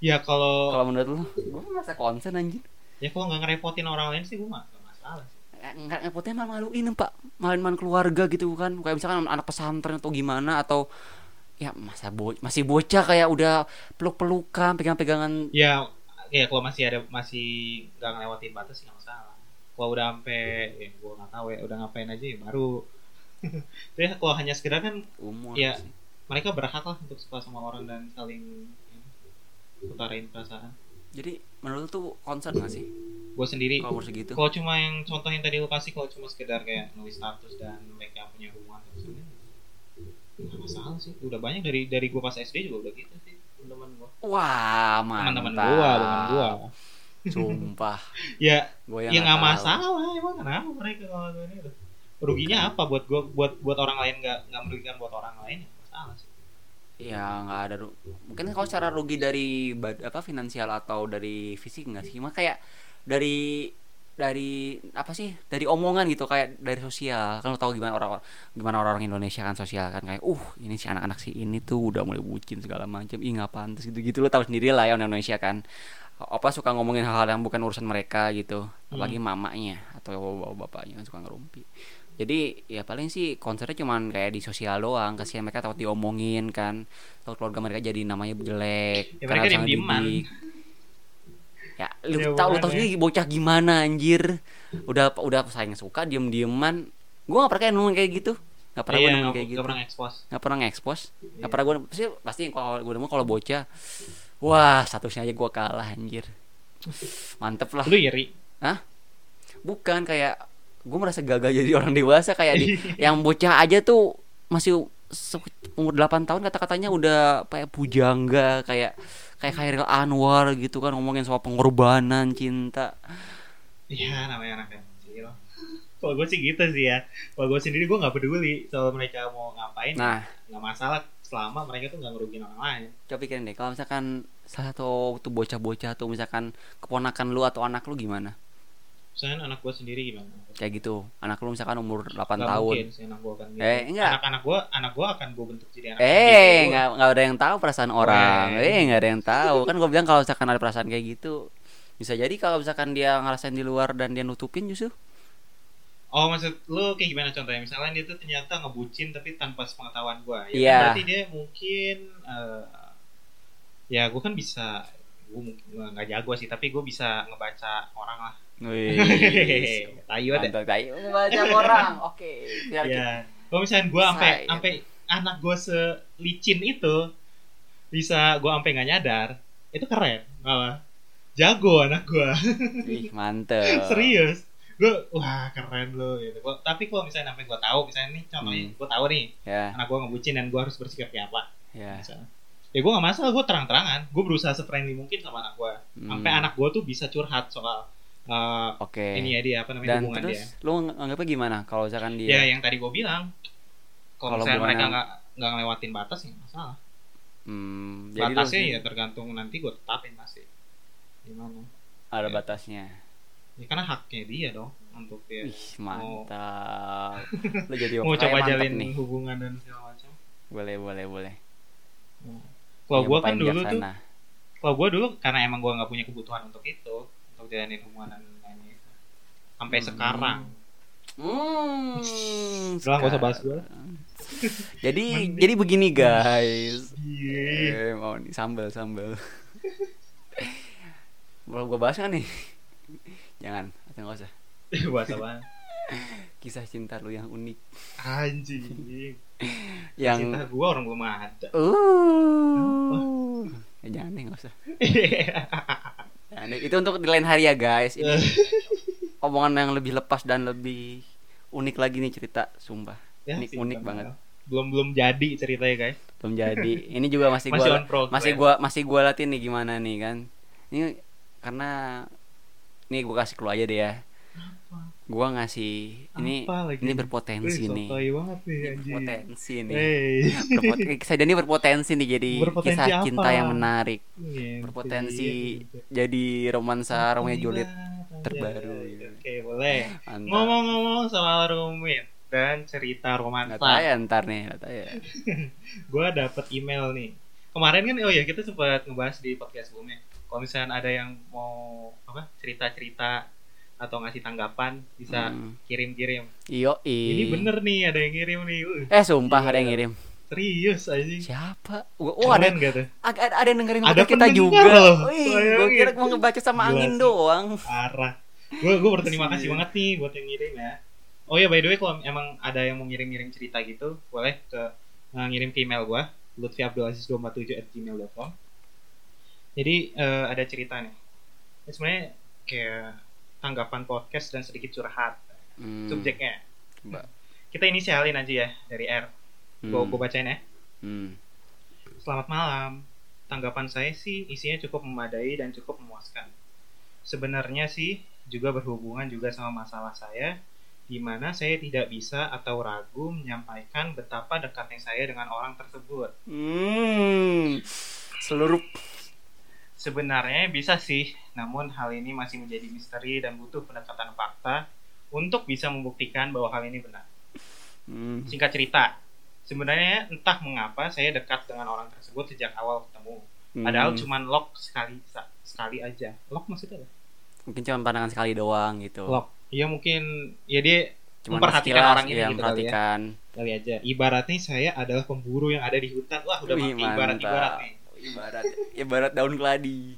ya kalau kalau menurut lu? Gue merasa concern anjing. Ya kalau nggak ngerepotin orang lain sih gue mah gak masalah sih. Eh, nggak ngepotnya malu maluin pak. Maluin keluarga gitu kan. Kayak misalkan anak pesantren atau gimana atau ya masa bo masih bocah kayak udah peluk pelukan pegang pegangan ya ya kalau masih ada masih nggak ngelewatin batas nggak masalah. Kalau udah sampai ya gue nggak tahu ya udah ngapain aja ya baru. Tapi kalau hanya sekedar kan umur Iya. sih. mereka berhak lah untuk suka sama orang dan saling ya, utarain perasaan. Jadi menurut lu tuh concern gak sih? Gue sendiri. Kalau segitu? kalau cuma yang contoh yang tadi lu kasih kalau cuma sekedar kayak nulis status dan mereka punya hubungan terus sebenarnya nggak masalah sih. Udah banyak dari dari gue pas SD juga udah gitu sih teman-teman gue Wah, mantap. teman-teman gue teman gue Sumpah. ya Gue ya nggak masalah emang kenapa mereka kalau ini? Ruginya apa buat gue buat buat orang lain nggak nggak merugikan buat orang lain? Masalah sih Ya nggak ada mungkin kalau secara rugi dari bad- apa finansial atau dari fisik nggak sih? Cuma kayak dari dari apa sih? Dari omongan gitu kayak dari sosial. Kan lo tahu gimana orang gimana orang-orang Indonesia kan sosial kan kayak uh ini si anak-anak si ini tuh udah mulai bucin segala macam ih nggak pantas gitu. Gitu lo tahu sendiri lah ya orang Indonesia kan. Apa suka ngomongin hal-hal yang bukan urusan mereka gitu. Apalagi mamanya atau bapak-bapaknya kan suka ngerumpi jadi ya paling sih konsernya cuman kayak di sosial doang kasihan mereka takut diomongin kan. Takut keluarga mereka jadi namanya jelek Ya, karena mereka didik. ya lu Ya, tau lu tau sendiri bocah gimana anjir? Udah udah saing suka diem dieman gua gak pernah kayak kayak gitu. Gak pernah iya gua nemuin nggak kayak gitu. pernah ekspos gak pernah nge-expose. Gak pernah gue pasti pasti kalau gue nemu kalau bocah wah statusnya aja gua kalah anjir. Mantep lah. Lu iri? Bukan kayak gue merasa gagal jadi orang dewasa kayak di yang bocah aja tuh masih umur 8 tahun kata-katanya udah kayak pujangga kayak kayak Khairil Anwar gitu kan ngomongin soal pengorbanan cinta Iya namanya anak kecil. Kalau gue sih gitu sih ya. Kalau gue sendiri gue nggak peduli soal mereka mau ngapain. nah nggak masalah selama mereka tuh nggak ngerugiin orang lain. coba pikirin deh kalau misalkan salah satu tuh bocah-bocah tuh misalkan keponakan lu atau anak lu gimana Misalnya anak gue sendiri gimana? kayak gitu anak lu misalkan umur 8 Nggak tahun mungkin sih anak gue akan gitu. Eh, enggak. Anak-anak gue, anak gue akan gue bentuk jadi anak Eh, gitu. nggak nggak ada yang tahu perasaan orang. Weh. Eh, nggak ada yang tahu. Kan gue bilang kalau misalkan ada perasaan kayak gitu, bisa jadi kalau misalkan dia ngerasain di luar dan dia nutupin justru. Oh maksud lu kayak gimana contohnya? Misalnya dia tuh ternyata ngebucin tapi tanpa sepengetahuan gue. Ya, kan Iya. Berarti dia mungkin eh, ya gue kan bisa gue nggak jago sih tapi gue bisa ngebaca orang lah. Wih. Tayu ada. Tayo. Baca orang. Oke. Ya. Kalau misalnya gue sampai sampai anak gue selicin itu bisa gue sampai nggak nyadar, itu keren malah. Jago anak gue, Wih, mantep. serius. Gue wah keren lo gitu. Gua- tapi kalau misalnya sampai gue tahu, misalnya nih contohnya Hmm. gue tahu nih Ya, anak gue ngebucin dan gue harus bersikap kayak apa. ya. Misalnya. Ya gue gak masalah, gue terang-terangan. Gue berusaha se-friendly mungkin sama anak gue. Hmm, Sampai anak gue tuh bisa curhat soal eh, Oke. ini ya dia apa namanya Dan hubungan terus dia. lu ng- anggapnya gimana kalau misalkan Ya dia yang tadi gue bilang. Kalau Kalau misalnya mereka nggak nggak ngelewatin batas ya masalah. hmm, jadi lu Batasnya ya tergantung nanti gue tetapin pasti. Gimana? ada ya. batasnya. Ya karena haknya dia dong untuk dia Ih, mantap. Lu jadi mau coba jalin nih. hubungan dan segala macam. Boleh, boleh, boleh. Kalau Yang gue kan dulu tuh, kalau gue dulu karena emang gue nggak punya kebutuhan untuk itu, untuk jalanin hubungan lainnya itu. Sampai Hmm. sekarang. Hmm. Udah lah, nggak usah bahas gue. Jadi Mending. jadi begini guys. Iya. Eh, mau nih sambal sambal. Mau gue bahas nggak nih? Jangan, atau nggak usah. Bahasa banget. Kisah cinta lu yang unik. Anjing. Yang Cinta gue orang belum ada. uh. Ya, jangan deh nggak usah. Deh. Itu untuk di lain hari ya guys. Ini omongan yang lebih lepas dan lebih unik lagi nih cerita, sumpah. Ya, Unik- sih, unik banget. Belum belum jadi ceritanya guys. Belum jadi. Ini juga masih Masih gua masih gua masih gua latih nih gimana nih kan ini karena nih gua kasih keluar aja deh ya gua ngasih ini Apa lagi? ini berpotensi Wih, nih banget nih anjing. berpotensi nih Hey. Berpot- saya ini berpotensi nih jadi Berpotensi kisah apa? cinta yang menarik Iya, berpotensi gitu. jadi romansa Romeo Apa Juliet terbaru, gitu. Oke, boleh. mantap Ngomong-ngomong soal rumit dan cerita romansa. ya ntar nih nggak tahu ya Gue dapet email nih. Kemarin kan oh ya kita sempat ngebahas di podcast sebelumnya. Kalau misalnya ada yang mau apa cerita-cerita atau ngasih tanggapan bisa Hmm. kirim-kirim. iyo Ini bener nih ada yang ngirim nih. Uh, eh sumpah ada yang ngirim serius anjing. siapa oh ada tuh? ada, ada yang dengerin Ada kita juga loh. Wih, gue kira mau ngebaca sama angin doang Parah. Gue gue berterima kasih Iya. banget nih buat yang ngirim ya. Oh ya by the way kalau emang ada yang mau ngirim-ngirim cerita gitu, boleh ke eh, ngirim ke email gue lutfiabdulaziz247 at gmail.com Jadi eh, ada cerita nih. Ini sebenarnya kayak tanggapan podcast dan sedikit curhat Hmm, subjeknya. coba. Kita inisialin aja ya dari R. Gue Hmm, bacain ya. hmm. Selamat malam. Tanggapan saya sih isinya cukup memadai dan cukup memuaskan. Sebenarnya sih juga berhubungan juga sama masalah saya di mana saya tidak bisa atau ragu menyampaikan betapa dekatnya saya dengan orang tersebut. Hmm. Seluruh Sebenarnya bisa sih, namun hal ini masih menjadi misteri dan butuh pendekatan fakta untuk bisa membuktikan bahwa hal ini benar. Hmm. Singkat cerita, sebenarnya entah mengapa saya dekat dengan orang tersebut sejak awal ketemu. Padahal Hmm. cuman lock sekali sekali aja. Lock maksudnya apa? mungkin cuma pandangan sekali doang gitu. Lock. Iya mungkin ya dia Cuma memperhatikan sekilas, orang ini iya, gitu kali ya. kali aja. Ibaratnya saya adalah pemburu yang ada di hutan. Wah, udah mati ibarat mantap. ibarat nih. Ibarat ibarat daun keladi.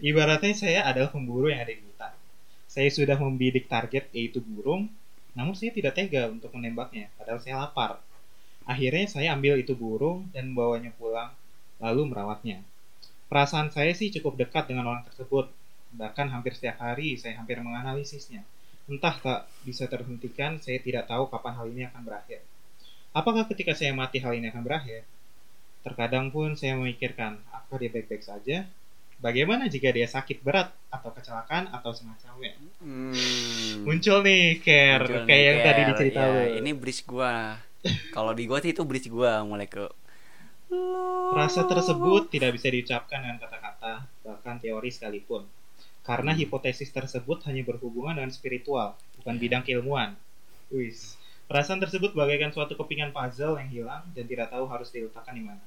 Ibaratnya saya adalah pemburu yang ada di hutan. Saya sudah membidik target yaitu burung, namun saya tidak tega untuk menembaknya, padahal saya lapar. Akhirnya saya ambil itu burung dan membawanya pulang, lalu merawatnya. Perasaan saya sih cukup dekat dengan orang tersebut, bahkan hampir setiap hari saya hampir menganalisisnya. Entah tak bisa terhentikan, saya tidak tahu kapan hal ini akan berakhir. Apakah ketika saya mati hal ini akan berakhir? Terkadang pun saya memikirkan, apakah dia baik-baik saja? Bagaimana jika dia sakit berat atau kecelakaan atau semacamnya? Hmm. Muncul nih care Muncul kayak nih, yang tadi Ker. dicerita Ya. Ini bridge gua. Kalau di gua sih itu bridge gua mulai ke Rasa tersebut tidak bisa diucapkan dengan kata-kata, bahkan teori sekalipun. Karena Hmm. hipotesis tersebut hanya berhubungan dengan spiritual, bukan bidang keilmuan. Wis. Perasaan tersebut bagaikan suatu kepingan puzzle yang hilang dan tidak tahu harus diletakkan di mana.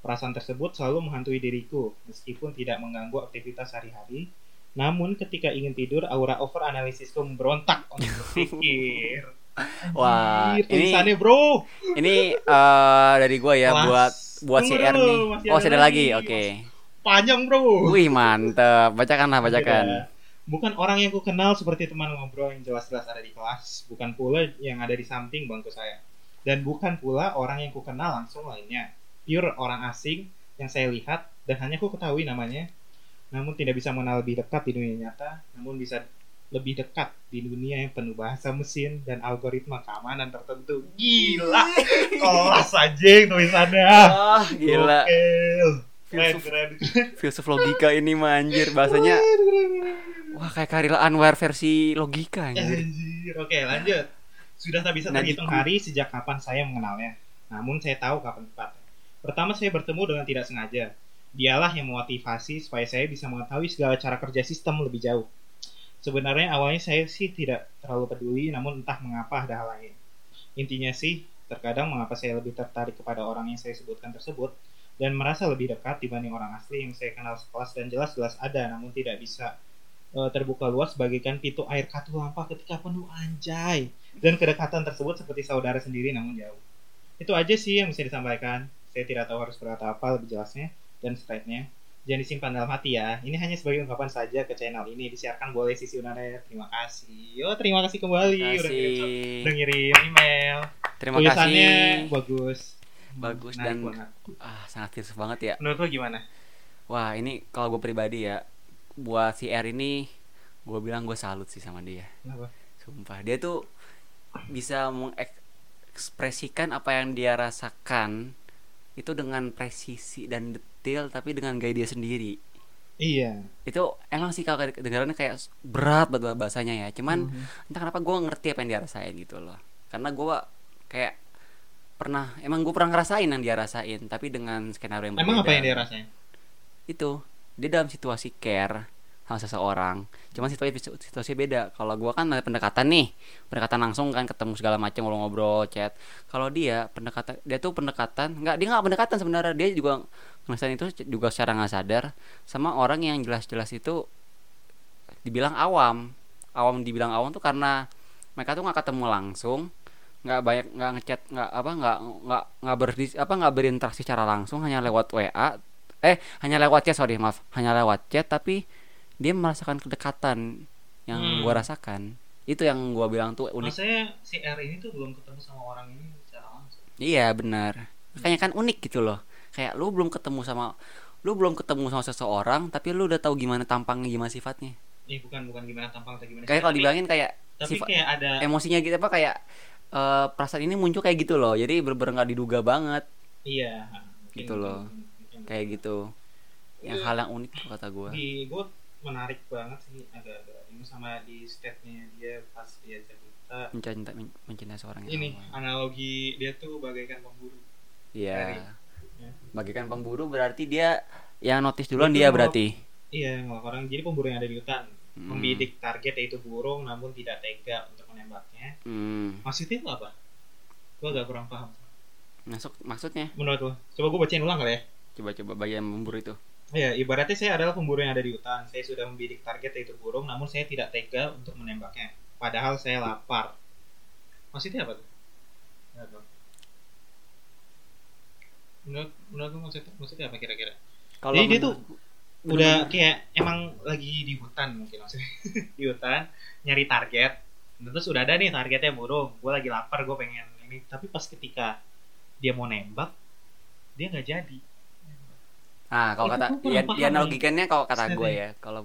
Perasaan tersebut selalu menghantui diriku, meskipun tidak mengganggu aktivitas sehari-hari. Namun ketika ingin tidur, aura over analisisku memberontak untuk berpikir. Wah, Anjir, ini- tulisannya bro. Ini eh dari gua ya Kelas. buat buat CR dulu, nih. Oh, ada sudah lagi. lagi. Oke. Panjang bro. Wih, mantep. Bacakan lah, bacakan. Bukan orang yang ku kenal seperti teman ngobrol yang jelas-jelas ada di kelas, bukan pula yang ada di samping bangku saya. Dan bukan pula orang yang ku kenal langsung lainnya. Pure orang asing yang saya lihat dan hanya ku ketahui namanya. Namun tidak bisa mengenal lebih dekat di dunia nyata, namun bisa lebih dekat di dunia yang penuh bahasa mesin dan algoritma keamanan tertentu. Gila, kelas aja tulisannya. Ah, gila. Gokil. Filsuf, keren. filsuf logika ini manjir bahasanya. Wah, kayak Karila Anwar versi logika anjir. Anjir, oke lanjut. Sudah tak bisa terhitung hari sejak kapan saya mengenalnya. Namun saya tahu kapan tepatnya. Pertama saya bertemu dengan tidak sengaja. Dialah yang memotivasi supaya saya bisa mengetahui segala cara kerja sistem lebih jauh. Sebenarnya awalnya saya sih tidak terlalu peduli, namun entah mengapa ada hal lain. Intinya sih, terkadang mengapa saya lebih tertarik kepada orang yang saya sebutkan tersebut, dan merasa lebih dekat dibanding orang asli yang saya kenal sekelas dan jelas-jelas ada, namun tidak bisa eh, terbuka luas bagaikan pintu air katulampa ketika penuh anjay. Dan kedekatan tersebut seperti saudara sendiri namun jauh. Itu aja sih yang bisa disampaikan. Saya tidak tahu harus berkata apa lebih jelasnya dan straightnya. Jangan disimpan dalam hati ya. Ini hanya sebagai ungkapan saja ke channel ini. Disiarkan boleh sisi Unanet. Terima kasih. Yo, terima kasih kembali Terima udah ngirim, kasih. udah ngirim email. Terima Tulisannya kasih. bagus. Bagus dan- banget. Ah, sangat filsuf banget ya. Menurut lo gimana? Wah, ini kalau gue pribadi ya, buat si R ini, gue bilang gue salut sih sama dia. Kenapa? Sumpah, dia tuh bisa mengekspresikan apa yang dia rasakan itu dengan presisi dan detail, tapi dengan gaya dia sendiri. Iya. Itu emang sih kalau kedengarannya kayak berat banget bahasanya ya. Cuman Mhm. entah kenapa gue ngerti apa yang dia rasain gitu loh. Karena gue kayak pernah, emang gue pernah ngerasain yang dia rasain, tapi dengan skenario yang Emang apa berbeda yang dia rasain? itu dia dalam situasi care sama seseorang. Cuman situasi situasi beda. Kalau gua kan ada pendekatan nih. Pendekatan langsung kan ketemu segala macam ngobrol-ngobrol chat. Kalau dia pendekatan dia tuh pendekatan nggak dia nggak pendekatan sebenarnya. Dia juga ngerasain itu juga secara nggak sadar sama orang yang jelas-jelas itu dibilang awam. Awam dibilang awam tuh karena mereka tuh nggak ketemu langsung nggak banyak nggak ngechat nggak apa nggak nggak nggak berdis apa nggak berinteraksi secara langsung hanya lewat WA eh hanya lewat chat sorry maaf. Hanya lewat chat tapi dia merasakan kedekatan yang Hmm. gua rasakan. Itu yang gua bilang tuh unik. Maksudnya si R ini tuh belum ketemu sama orang ini secara langsung. iya benar. Makanya kan unik gitu loh. Kayak lu belum ketemu sama lu belum ketemu sama seseorang tapi lu udah tahu gimana tampangnya gimana sifatnya. Eh bukan bukan gimana tampang atau gimana kayak kalau dibilangin kayak tapi sifat kayak ada emosinya gitu apa kayak eh, perasaan ini muncul kayak gitu loh. Jadi bener-bener nggak diduga banget. Iya. Mungkin- Gitu loh. mungkin- mungkin- kayak gitu. Yang Iya. hal yang unik kata gue di gue menarik banget sih agak-agak ini sama di state-nya dia pas dia cerita. Mencintai men- mencintai seorang yang ini awal. analogi dia tuh bagaikan pemburu. Iya. Ya. bagikan pemburu berarti dia yang notice duluan dia berarti? Iya ngelak orang jadi pemburu yang ada di hutan. Hmm. membidik target yaitu burung namun tidak tega untuk menembaknya. Hmm. maksudnya itu apa? Gue agak kurang paham. Masuk maksudnya? Menurut lo coba gue bacain ulang kali ya. Coba-coba bagian pemburu itu Ya, ibaratnya saya adalah pemburu yang ada di hutan. Saya sudah membidik target yaitu burung, namun saya tidak tega untuk menembaknya. Padahal saya lapar. Maksudnya apa tuh? Tahu. Menurut, menurut lu maksudnya, maksudnya apa kira-kira? kalau Jadi dia tuh Udah kayak emang lagi di hutan mungkin maksudnya. di hutan, nyari target. Nah, Terus udah ada nih targetnya burung. Gue lagi lapar, gue pengen ini. Tapi pas ketika dia mau nembak, dia nggak jadi. Ah kalau kata ya, paham ya nih. analogikannya kalau kata gue ya kalau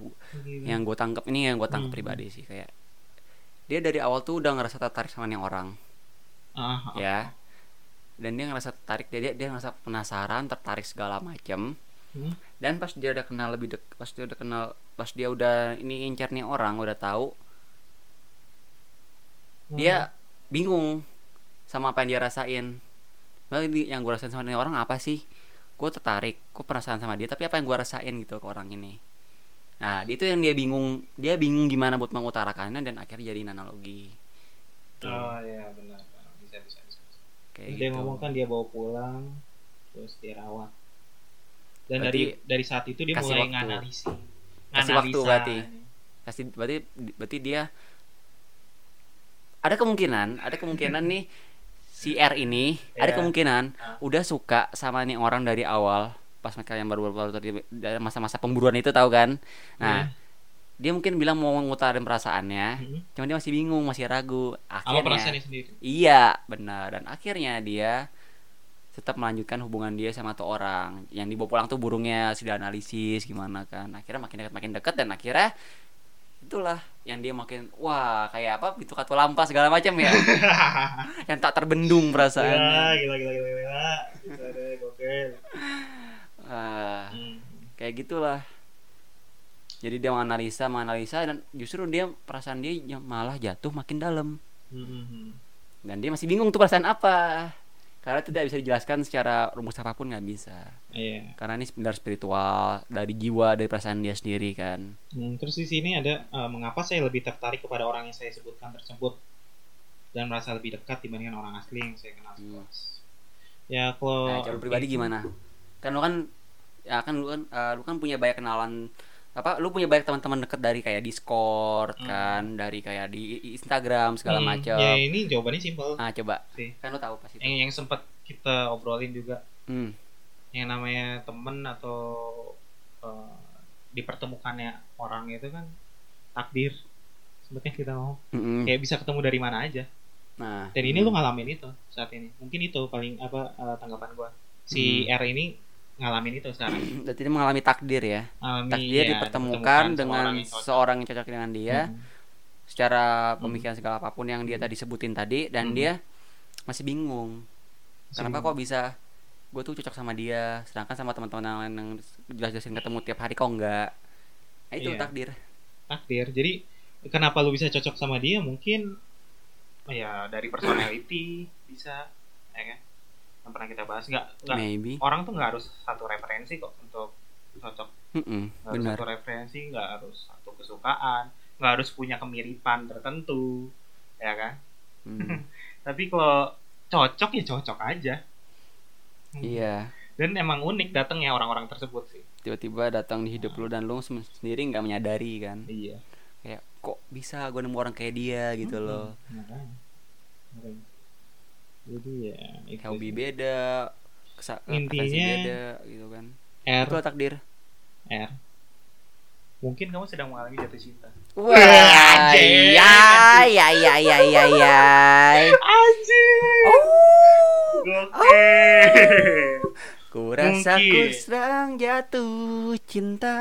yang gue tangkap ini yang gue tangkap Hmm. pribadi sih kayak dia dari awal tuh udah ngerasa tertarik sama nih orang. Ah, ah, ya. dan dia ngerasa tertarik dia dia, ngerasa penasaran tertarik segala macem. Hmm. dan pas dia udah kenal lebih dek pas dia udah kenal pas dia udah ini incar nih orang udah tahu dia bingung sama apa yang dia rasain. Nah, yang gue rasain sama nih orang apa sih gue tertarik gue penasaran sama dia tapi apa yang gue rasain gitu ke orang ini nah itu yang dia bingung dia bingung gimana buat mengutarakannya dan akhirnya jadi analogi Tuh, Oh iya benar, bisa bisa bisa. kayak dia gitu ngomong kan dia bawa pulang terus dirawat. Dan Berarti dari dari saat itu dia kasih mulai waktu. nganalisi. Kasih waktu berarti. kasih berarti berarti dia ada kemungkinan ada kemungkinan nih si R ini ada Iya. kemungkinan Ah. udah suka sama nih orang dari awal pas mereka yang baru baru tadi dari masa-masa pemburuan itu tahu kan nah dia mungkin bilang mau ngutarin perasaannya Hmm. cuma dia masih bingung masih ragu akhirnya perasaannya sendiri. iya benar dan akhirnya dia tetap melanjutkan hubungan dia sama tuh orang yang dibawa pulang tuh burungnya sudah analisis gimana kan akhirnya makin dekat makin dekat dan akhirnya itulah yang dia makin wah kayak apa pintu katu lampa segala macam ya yang tak terbendung Ya, perasaannya gila gila gila gila. Deh, gokil. Ah, Hmm. kayak gitulah jadi dia menganalisa menganalisa dan justru dia perasaan dia malah jatuh makin dalam Hmm, hmm, hmm. dan dia masih bingung tuh perasaan apa karena tidak bisa dijelaskan secara rumus apa pun nggak bisa. Iya. karena ini benar spiritual dari jiwa dari perasaan dia sendiri kan. Hmm, terus di sini ada eh, mengapa saya lebih tertarik kepada orang yang saya sebutkan tersebut dan merasa lebih dekat dibandingkan orang asli yang saya kenal? Hmm. Ya kalau nah pribadi gimana? Kan lu kan ya kan lu kan eh, lu kan punya banyak kenalan apa lu punya banyak teman-teman deket dari kayak Discord Hmm. kan dari kayak di Instagram segala Hmm, macam Ya ini jawabannya simpel nah coba sih. kan lu tahu pasti Yang yang sempat kita obrolin juga hmm. yang namanya temen atau eh, dipertemukannya orang itu kan takdir sebetulnya kita mau Mm-mm. kayak bisa ketemu dari mana aja nah dan ini mm. lu ngalamin itu saat ini mungkin itu paling apa eh, tanggapan gua si Hmm. R ini ngalamin itu sekarang berarti dia mengalami takdir ya Alami, takdir ya, dipertemukan dengan orang yang cocok. seorang yang cocok dengan dia Hmm. secara pemikiran segala apa pun yang dia tadi sebutin tadi dan Hmm. dia masih bingung Masih kenapa bingung. kok bisa gue tuh cocok sama dia sedangkan sama teman-teman yang lain yang jelas-jelasin ketemu tiap hari kok enggak nah, itu Iya. takdir takdir jadi kenapa lu bisa cocok sama dia mungkin ya dari personality bisa ya kan yang pernah kita bahas. Nggak nggak. Maybe. Orang tuh nggak harus satu referensi kok untuk cocok. Mm-mm, nggak harus satu referensi nggak harus satu kesukaan nggak harus punya kemiripan tertentu ya kan? Hmm, tapi kalau cocok ya cocok aja. Hmm. iya. Dan emang unik datangnya orang-orang tersebut sih. Tiba-tiba datang di hidup lu dan lu sendiri nggak menyadari kan? Iya. Kayak kok bisa gue nemu orang kayak dia? Gitu Hmm, loh. makanya. Makanya. Jadi ya itu hobi sih. beda kesa- Intinya- beda gitu kan. R. Itu takdir. R. Mungkin kamu sedang mengalami jatuh cinta. Wah, Anjing. ya, ya, ya, ya, ya, ya. anjir Oh, Gokil. Ku rasa ku sedang jatuh cinta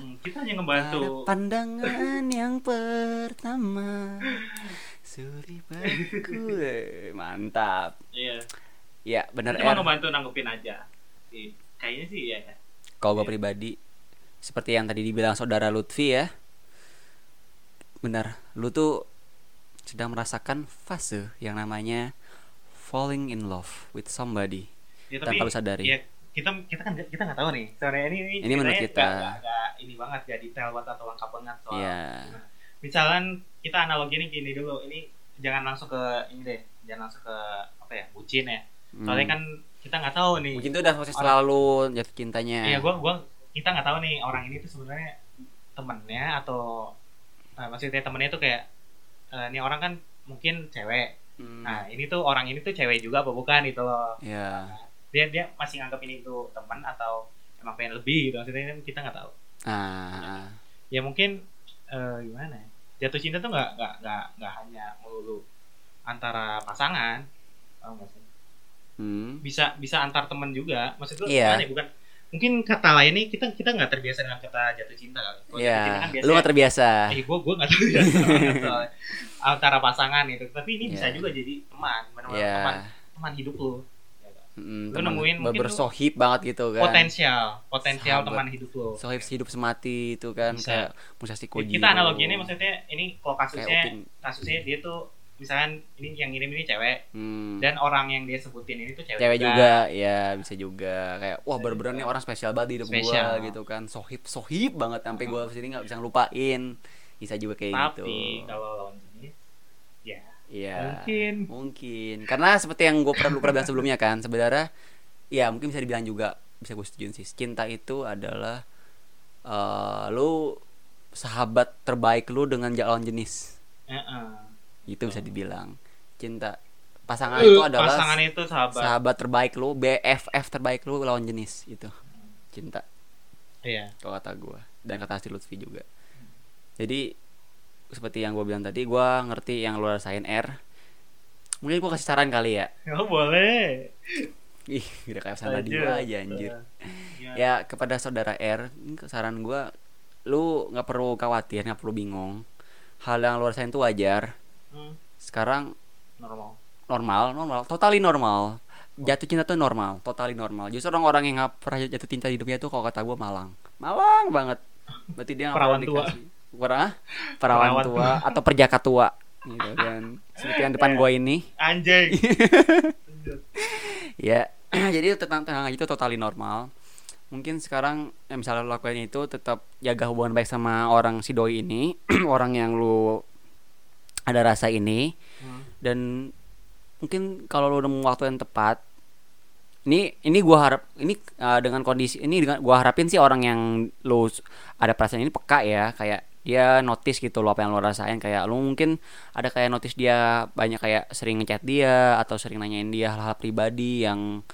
Hmm, kita hanya Pada ngebantu pandangan yang pertama Suri baku Eh, Mantap. Iya. Ya bener cuma Er ngebantu nanggepin aja. Sih kayaknya sih ya ya. Kalau gue Iya. pribadi Seperti yang tadi dibilang saudara Lutfi ya. Benar Lu tuh sedang merasakan fase yang namanya Falling in love with somebody. Ya, Tanpa lu sadari. ya, kita kita kan kita nggak tahu nih. Soalnya ini ini, Ini menurut kita. nggak ini banget gak detail banget atau lengkap banget soal Iya. Nah, misalkan kita analogi ini gini dulu ini jangan langsung ke ini deh jangan langsung ke apa ya bucin ya. Soalnya Hmm. kan kita nggak tahu nih Mungkin itu udah proses selalu jatuh cintanya. Iya gua gua kita nggak tahu nih orang ini tuh sebenarnya temennya atau eh, maksudnya temennya tuh kayak eh, ini orang kan mungkin cewek. Hmm. nah ini tuh orang ini tuh cewek juga apa bukan itu loh. Ya dia dia masih nganggap ini tuh teman atau emang pengen lebih gitu maksudnya kan kita nggak tahu. Ah, ya mungkin eh, gimana ya jatuh cinta tuh nggak nggak nggak nggak hanya melulu antara pasangan nggak sih? hmm. bisa bisa antar temen juga. Maksud gue gimana ya bukan? Mungkin kata lain nih kita kita nggak terbiasa dengan kata jatuh cinta kali. Kalau Ya kan Lu gak terbiasa. Eh gue gue nggak terbiasa antara pasangan itu. Tapi ini bisa Iya. juga jadi teman benar-benar Ya teman teman hidup lu Ya kan? Mm, Lu nemuin mungkin bersohib banget gitu kan potensial potensial Sahabat. teman hidup lu sohib hidup semati itu kan Bisa. kayak Musashi Kojiro kita analoginya maksudnya ini kalau kasusnya kasusnya dia tuh misalkan ini yang ngirim ini cewek hmm. dan orang yang dia sebutin ini tuh cewek, cewek juga ya bisa juga kayak wah bener-bener juga. nih orang spesial banget di hidup gua gitu kan sohib sohib banget sampai gua sini nggak bisa ngelupain bisa juga kayak gitu tapi kalau ya Iya. mungkin Mungkin. Karena seperti yang gue pernah, pernah bilang sebelumnya kan, sebenarnya ya mungkin bisa dibilang juga bisa gue setuju sih. Cinta itu adalah eh lu sahabat terbaik lu dengan jalan jenis. Heeh. Itu bisa dibilang. Cinta pasangan Eh, itu adalah pasangan itu sahabat sahabat terbaik lu, BFF terbaik lu lawan jenis itu. Cinta iya kalau kata gue dan kata si Lutfi juga. Jadi seperti yang gue bilang tadi, gue ngerti yang lu rasain R. Mungkin gue kasih saran kali ya. oh boleh Ih, udah kayak pesan radio Aja. aja anjir. ya. Ya kepada saudara R, saran gua lu nggak perlu khawatir, nggak perlu bingung. Hal yang lu rasain itu wajar. Hmm, Sekarang normal normal, normal, totally normal. Jatuh cinta tuh normal, totally normal. Justru orang-orang yang nggak pernah jatuh cinta di hidupnya tuh kalau kata gua malang, malang banget. Berarti dia nggak Perawan pernah tua. dikasih. Pernah? Perawan Perawan tua atau perjaka tua, gitu kan. Seperti yang depan gua ini. anjing ya jadi tentang tentang itu totally normal mungkin sekarang ya misalnya lo lakuin itu tetap jaga hubungan baik sama orang si doi ini orang yang lu ada rasa ini Hmm. dan mungkin kalau lu nemu waktu yang tepat ini ini gua harap ini uh, dengan kondisi ini dengan gua harapin sih orang yang lu s- ada perasaan ini peka ya kayak dia notice gitu loh apa yang lo rasain. Kayak lu mungkin ada kayak notice dia banyak kayak sering ngechat dia atau sering nanyain dia hal-hal pribadi yang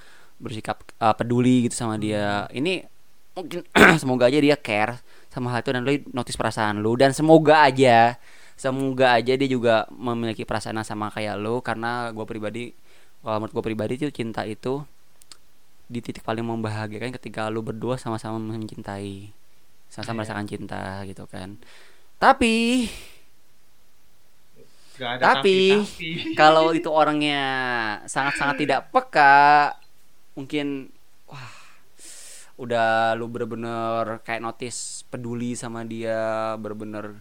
bersikap uh, peduli gitu sama dia. Ini mungkin semoga aja dia care sama hal itu dan lu notice perasaan lu dan semoga aja semoga aja dia juga memiliki perasaan yang sama kayak lu karena gue pribadi kalau menurut gue pribadi itu cinta itu di titik paling membahagiakan ketika lu berdua sama-sama mencintai sama-sama Iya. merasakan cinta gitu kan tapi Gak ada Tapi- tapi, kalau itu orangnya sangat-sangat tidak peka mungkin wah udah lu bener-bener kayak notice peduli sama dia bener-bener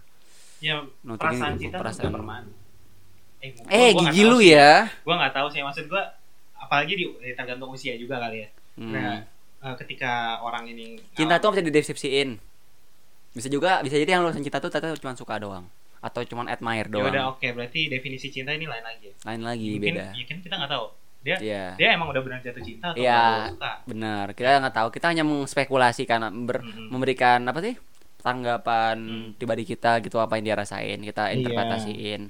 ya perasaan ini cinta perasaan. permanen eh, gua- eh gua gigi lu sih. ya gua nggak tahu sih maksud gua apalagi di eh, tergantung usia juga kali ya Hmm. nah eh, ketika orang ini cinta tuh bisa dideskripsiin bisa juga bisa jadi yang lu cinta tuh ternyata cuma suka doang. Atau cuma admire ya doang. udah oke berarti definisi cinta ini lain lagi lain lagi mungkin beda. ya kan kita nggak tahu. Dia Iya. dia emang udah benar jatuh cinta atau Iya. baru suka? benar kita nggak tahu. Kita hanya mengspekulasi karena ber- Mm-mm. memberikan apa sih tanggapan Hmm. pribadi kita gitu apa yang dia rasain kita Iya. interpretasiin.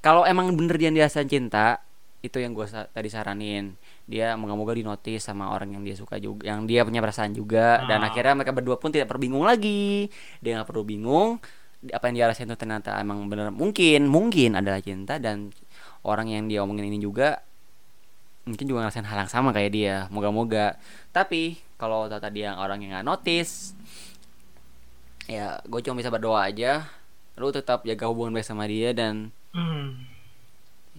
Kalau emang bener dia dirasain cinta itu yang gue tadi saranin dia moga-moga di notice sama orang yang dia suka juga yang dia punya perasaan juga. Dan Ah. akhirnya mereka berdua pun tidak perlu bingung lagi. Dia nggak perlu bingung apa yang dia rasain itu ternyata emang bener. Mungkin mungkin adalah cinta dan orang yang dia omongin ini juga mungkin juga ngerasain hal yang sama kayak dia moga-moga. Tapi kalau tadi yang orang yang nggak notice ya gue cuma bisa berdoa aja. Lu tetap jaga hubungan baik sama dia dan Hmm.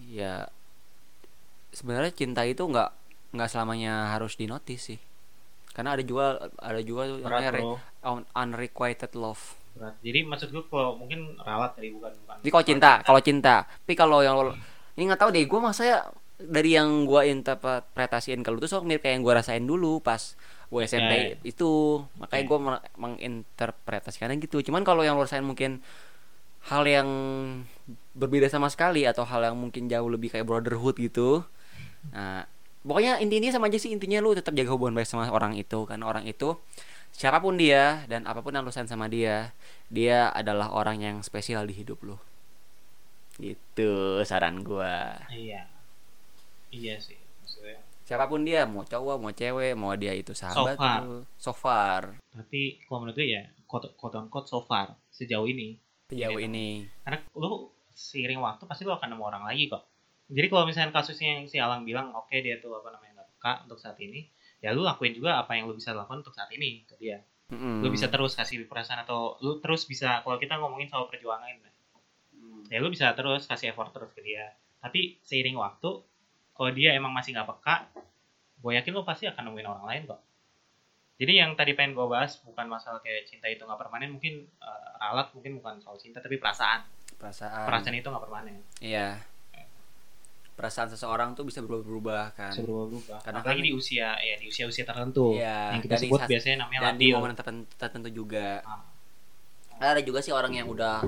ya sebenarnya cinta itu nggak nggak selamanya harus dinotis sih karena ada juga ada juga tuh namanya un- unrequited love Berat. Jadi maksud gue kalau mungkin ralat tadi bukan bukan. Tapi kalau cinta, kalau cinta. Tapi kalau yang lo- ini nggak tahu deh, gue masa ya dari yang gue interpretasiin kalau itu so mirip kayak yang gue rasain dulu pas gue SMP itu makanya Oke. gue menginterpretasikannya gitu. Cuman kalau yang lo rasain mungkin hal yang berbeda sama sekali atau hal yang mungkin jauh lebih kayak brotherhood gitu. Nah, pokoknya intinya sama aja sih intinya lu tetap jaga hubungan baik sama orang itu karena orang itu siapa pun dia dan apa pun yang lu sayang sama dia, dia adalah orang yang spesial di hidup lu. Gitu saran gua. Iya. Iya sih. Maksudnya. Siapa pun dia, mau cowok, mau cewek, mau dia itu sahabat So far. lu. So far. Tapi kalau menurut gue ya quote quote unquote so far sejauh ini Sejauh Iya. ini. karena lu seiring waktu pasti lu akan nemu orang lagi kok jadi kalau misalnya kasusnya yang si Alang bilang oke dia tuh apa namanya nggak peka untuk saat ini ya lu lakuin juga apa yang lu bisa lakukan untuk saat ini ke dia. Mm-mm. lu bisa terus kasih perasaan atau lu terus bisa kalau kita ngomongin soal perjuangan ya lu bisa terus kasih effort terus ke dia. Tapi seiring waktu kalau dia emang masih nggak peka gue yakin lu pasti akan nemuin orang lain kok. Jadi yang tadi pengen gue bahas bukan masalah kayak cinta itu nggak permanen mungkin eh, ralat mungkin bukan soal cinta tapi perasaan. Perasaan. perasaan itu nggak permanen. Iya. Perasaan seseorang tuh bisa berubah-ubah kan. bisa berubah-ubah Karena apalagi kan- di usia ya di usia-usia tertentu Iya, yang kita sebut saat- biasanya namanya dan di labil momen tertentu, tertentu juga. Ah. Ada juga sih orang yang udah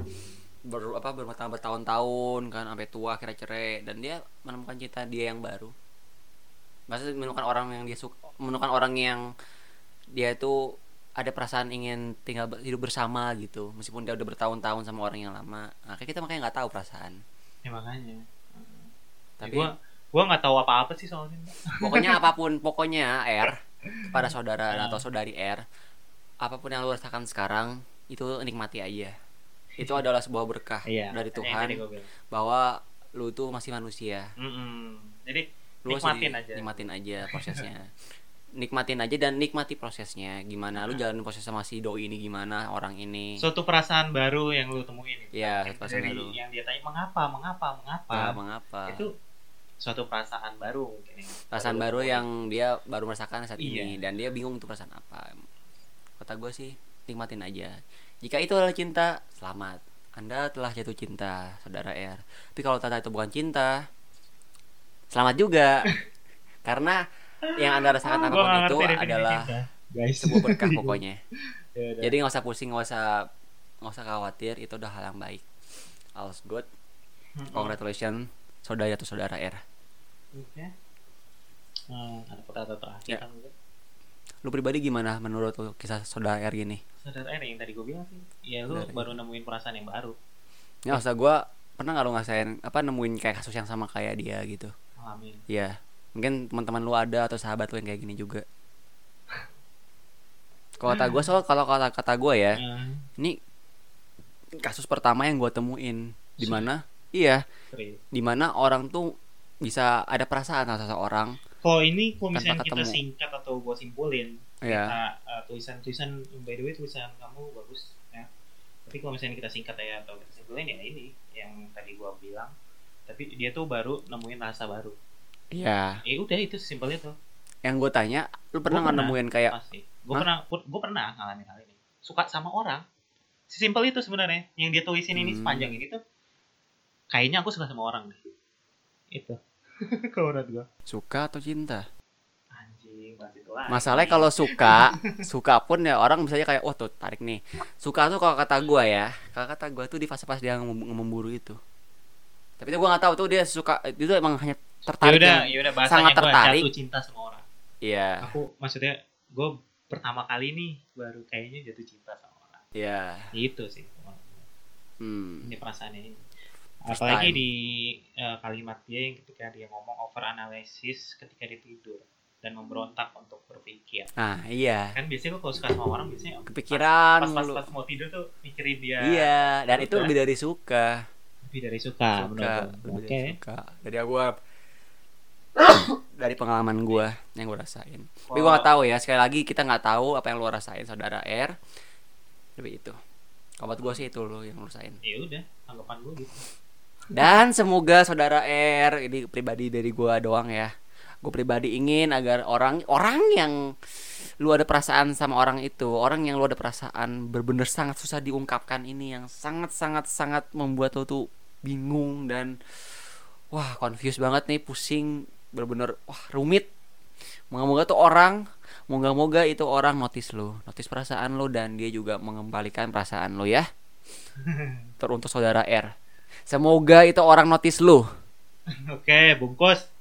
ber, apa berumah tangga bertahun-tahun kan sampai tua akhirnya cerai dan dia menemukan cinta dia yang baru. Maksudnya menemukan orang yang dia suka, menemukan orang yang dia itu ada perasaan ingin tinggal hidup bersama gitu meskipun dia udah bertahun-tahun sama orang yang lama nah, kayak kita makanya nggak tahu perasaan ya makanya tapi gua gua nggak tahu apa-apa sih soal cinta pokoknya apa pun pokoknya R pada saudara Ah. atau saudari R apa pun yang lu rasakan sekarang itu nikmati aja. Itu adalah sebuah berkah iya. dari Tuhan bahwa lu tuh masih manusia. Mm-mm. jadi lu nikmatin aja. nikmatin aja prosesnya. Nikmatin aja dan nikmati prosesnya. Gimana lu jalanin proses sama si doi ini gimana orang ini. Suatu perasaan baru yang lu temuin. Iya, perasaan baru. yang dia tanya mengapa mengapa mengapa? Ah, mengapa? Itu suatu perasaan baru mungkin ya. perasaan baru temuin. yang dia baru merasakan saat Iya. ini dan dia bingung itu perasaan apa. Kata gue sih nikmatin aja. Jika itu adalah cinta selamat. Anda telah jatuh cinta saudara R. Tapi kalau ternyata itu bukan cinta selamat juga. Karena yang anda rasakan apa pun itu adalah cinta, guys. sebuah berkah pokoknya. Ya udah. jadi nggak usah pusing nggak usah nggak usah khawatir itu udah hal yang baik. All's good. Congratulations saudara atau saudara R Oke. Hmm, ada kata terakhir Ya. kan mungkin. lu pribadi gimana menurut lu kisah saudara R ini Saudara R yang tadi gue bilang sih, ya lu Saudara R. baru nemuin perasaan yang baru, Ya, usah gue pernah nggak lu ngasain apa nemuin kayak kasus yang sama kayak dia gitu? ngalamin. Ya, mungkin teman-teman lu ada atau sahabat lu yang kayak gini juga. Kalau kata gue soal kalau kata kata gue ya, Hmm, ini kasus pertama yang gue temuin di mana? Iya, di mana orang tuh bisa ada perasaan sama seseorang. Kalau ini kalau misalnya kita ketemu. singkat atau gue simpulin, Ya, kita uh, tulisan-tulisan by the way tulisan kamu bagus ya. Tapi kalau misalnya kita singkat ya atau kita simpulin ya ini yang tadi gue bilang. Tapi dia tuh baru nemuin rasa baru. iya. Ya udah itu sesimpel itu. Yang gue tanya, lu pernah Gua nggak nemuin kayak Pasti. Gue pernah gue pernah ngalamin hal ini. Suka sama orang. Sesimpel itu sebenarnya. Yang dia tulisin ini Hmm. sepanjang ini tuh kayaknya aku suka sama orang deh. Itu. kalau menurut gue. suka atau cinta? Anjing, bahas itu lagi. Masalahnya kalau suka, suka pun ya orang misalnya kayak, wah tuh tarik nih. Suka tuh kalau kata gua ya, kalau kata gua tuh di fase-fase dia ngem- memburu itu. Tapi itu gua nggak tahu tuh dia suka itu emang hanya tertarik. Yaudah, yaudah bahasanya sangat gua tertarik. jatuh cinta sama orang. Iya, Aku maksudnya gue pertama kali nih baru kayaknya jatuh cinta sama orang. iya. Itu sih. Hmm. Ini perasaannya ini. Apalagi time. di eh, kalimat dia yang ketika dia ngomong over analisis ketika dia tidur dan memberontak untuk berpikir. Nah, iya. Kan biasanya kalau suka sama orang biasanya Kepikiran pas pas, mulu. pas mau tidur tuh mikirin dia. Iya, dan itu lebih dari suka. Lebih dari suka, suka, menurut lebih gue. dari suka. Jadi gua dari pengalaman gue yang gue rasain tapi gue nggak tahu ya sekali lagi kita nggak tahu apa yang lu rasain saudara R tapi itu buat gue sih itu lo yang lu rasain ya udah tanggapan gue gitu dan semoga saudara R ini pribadi dari gue doang ya. Gue pribadi ingin agar orang orang yang lu ada perasaan sama orang itu orang yang lu ada perasaan bener-bener sangat susah diungkapkan ini yang sangat sangat sangat membuat lu tuh bingung dan wah confused banget nih pusing bener-bener wah rumit. Moga-moga tuh orang moga-moga itu orang notice lo notice perasaan lo dan dia juga mengembalikan perasaan lo ya. Teruntuk saudara R semoga itu orang notice lo oke bungkus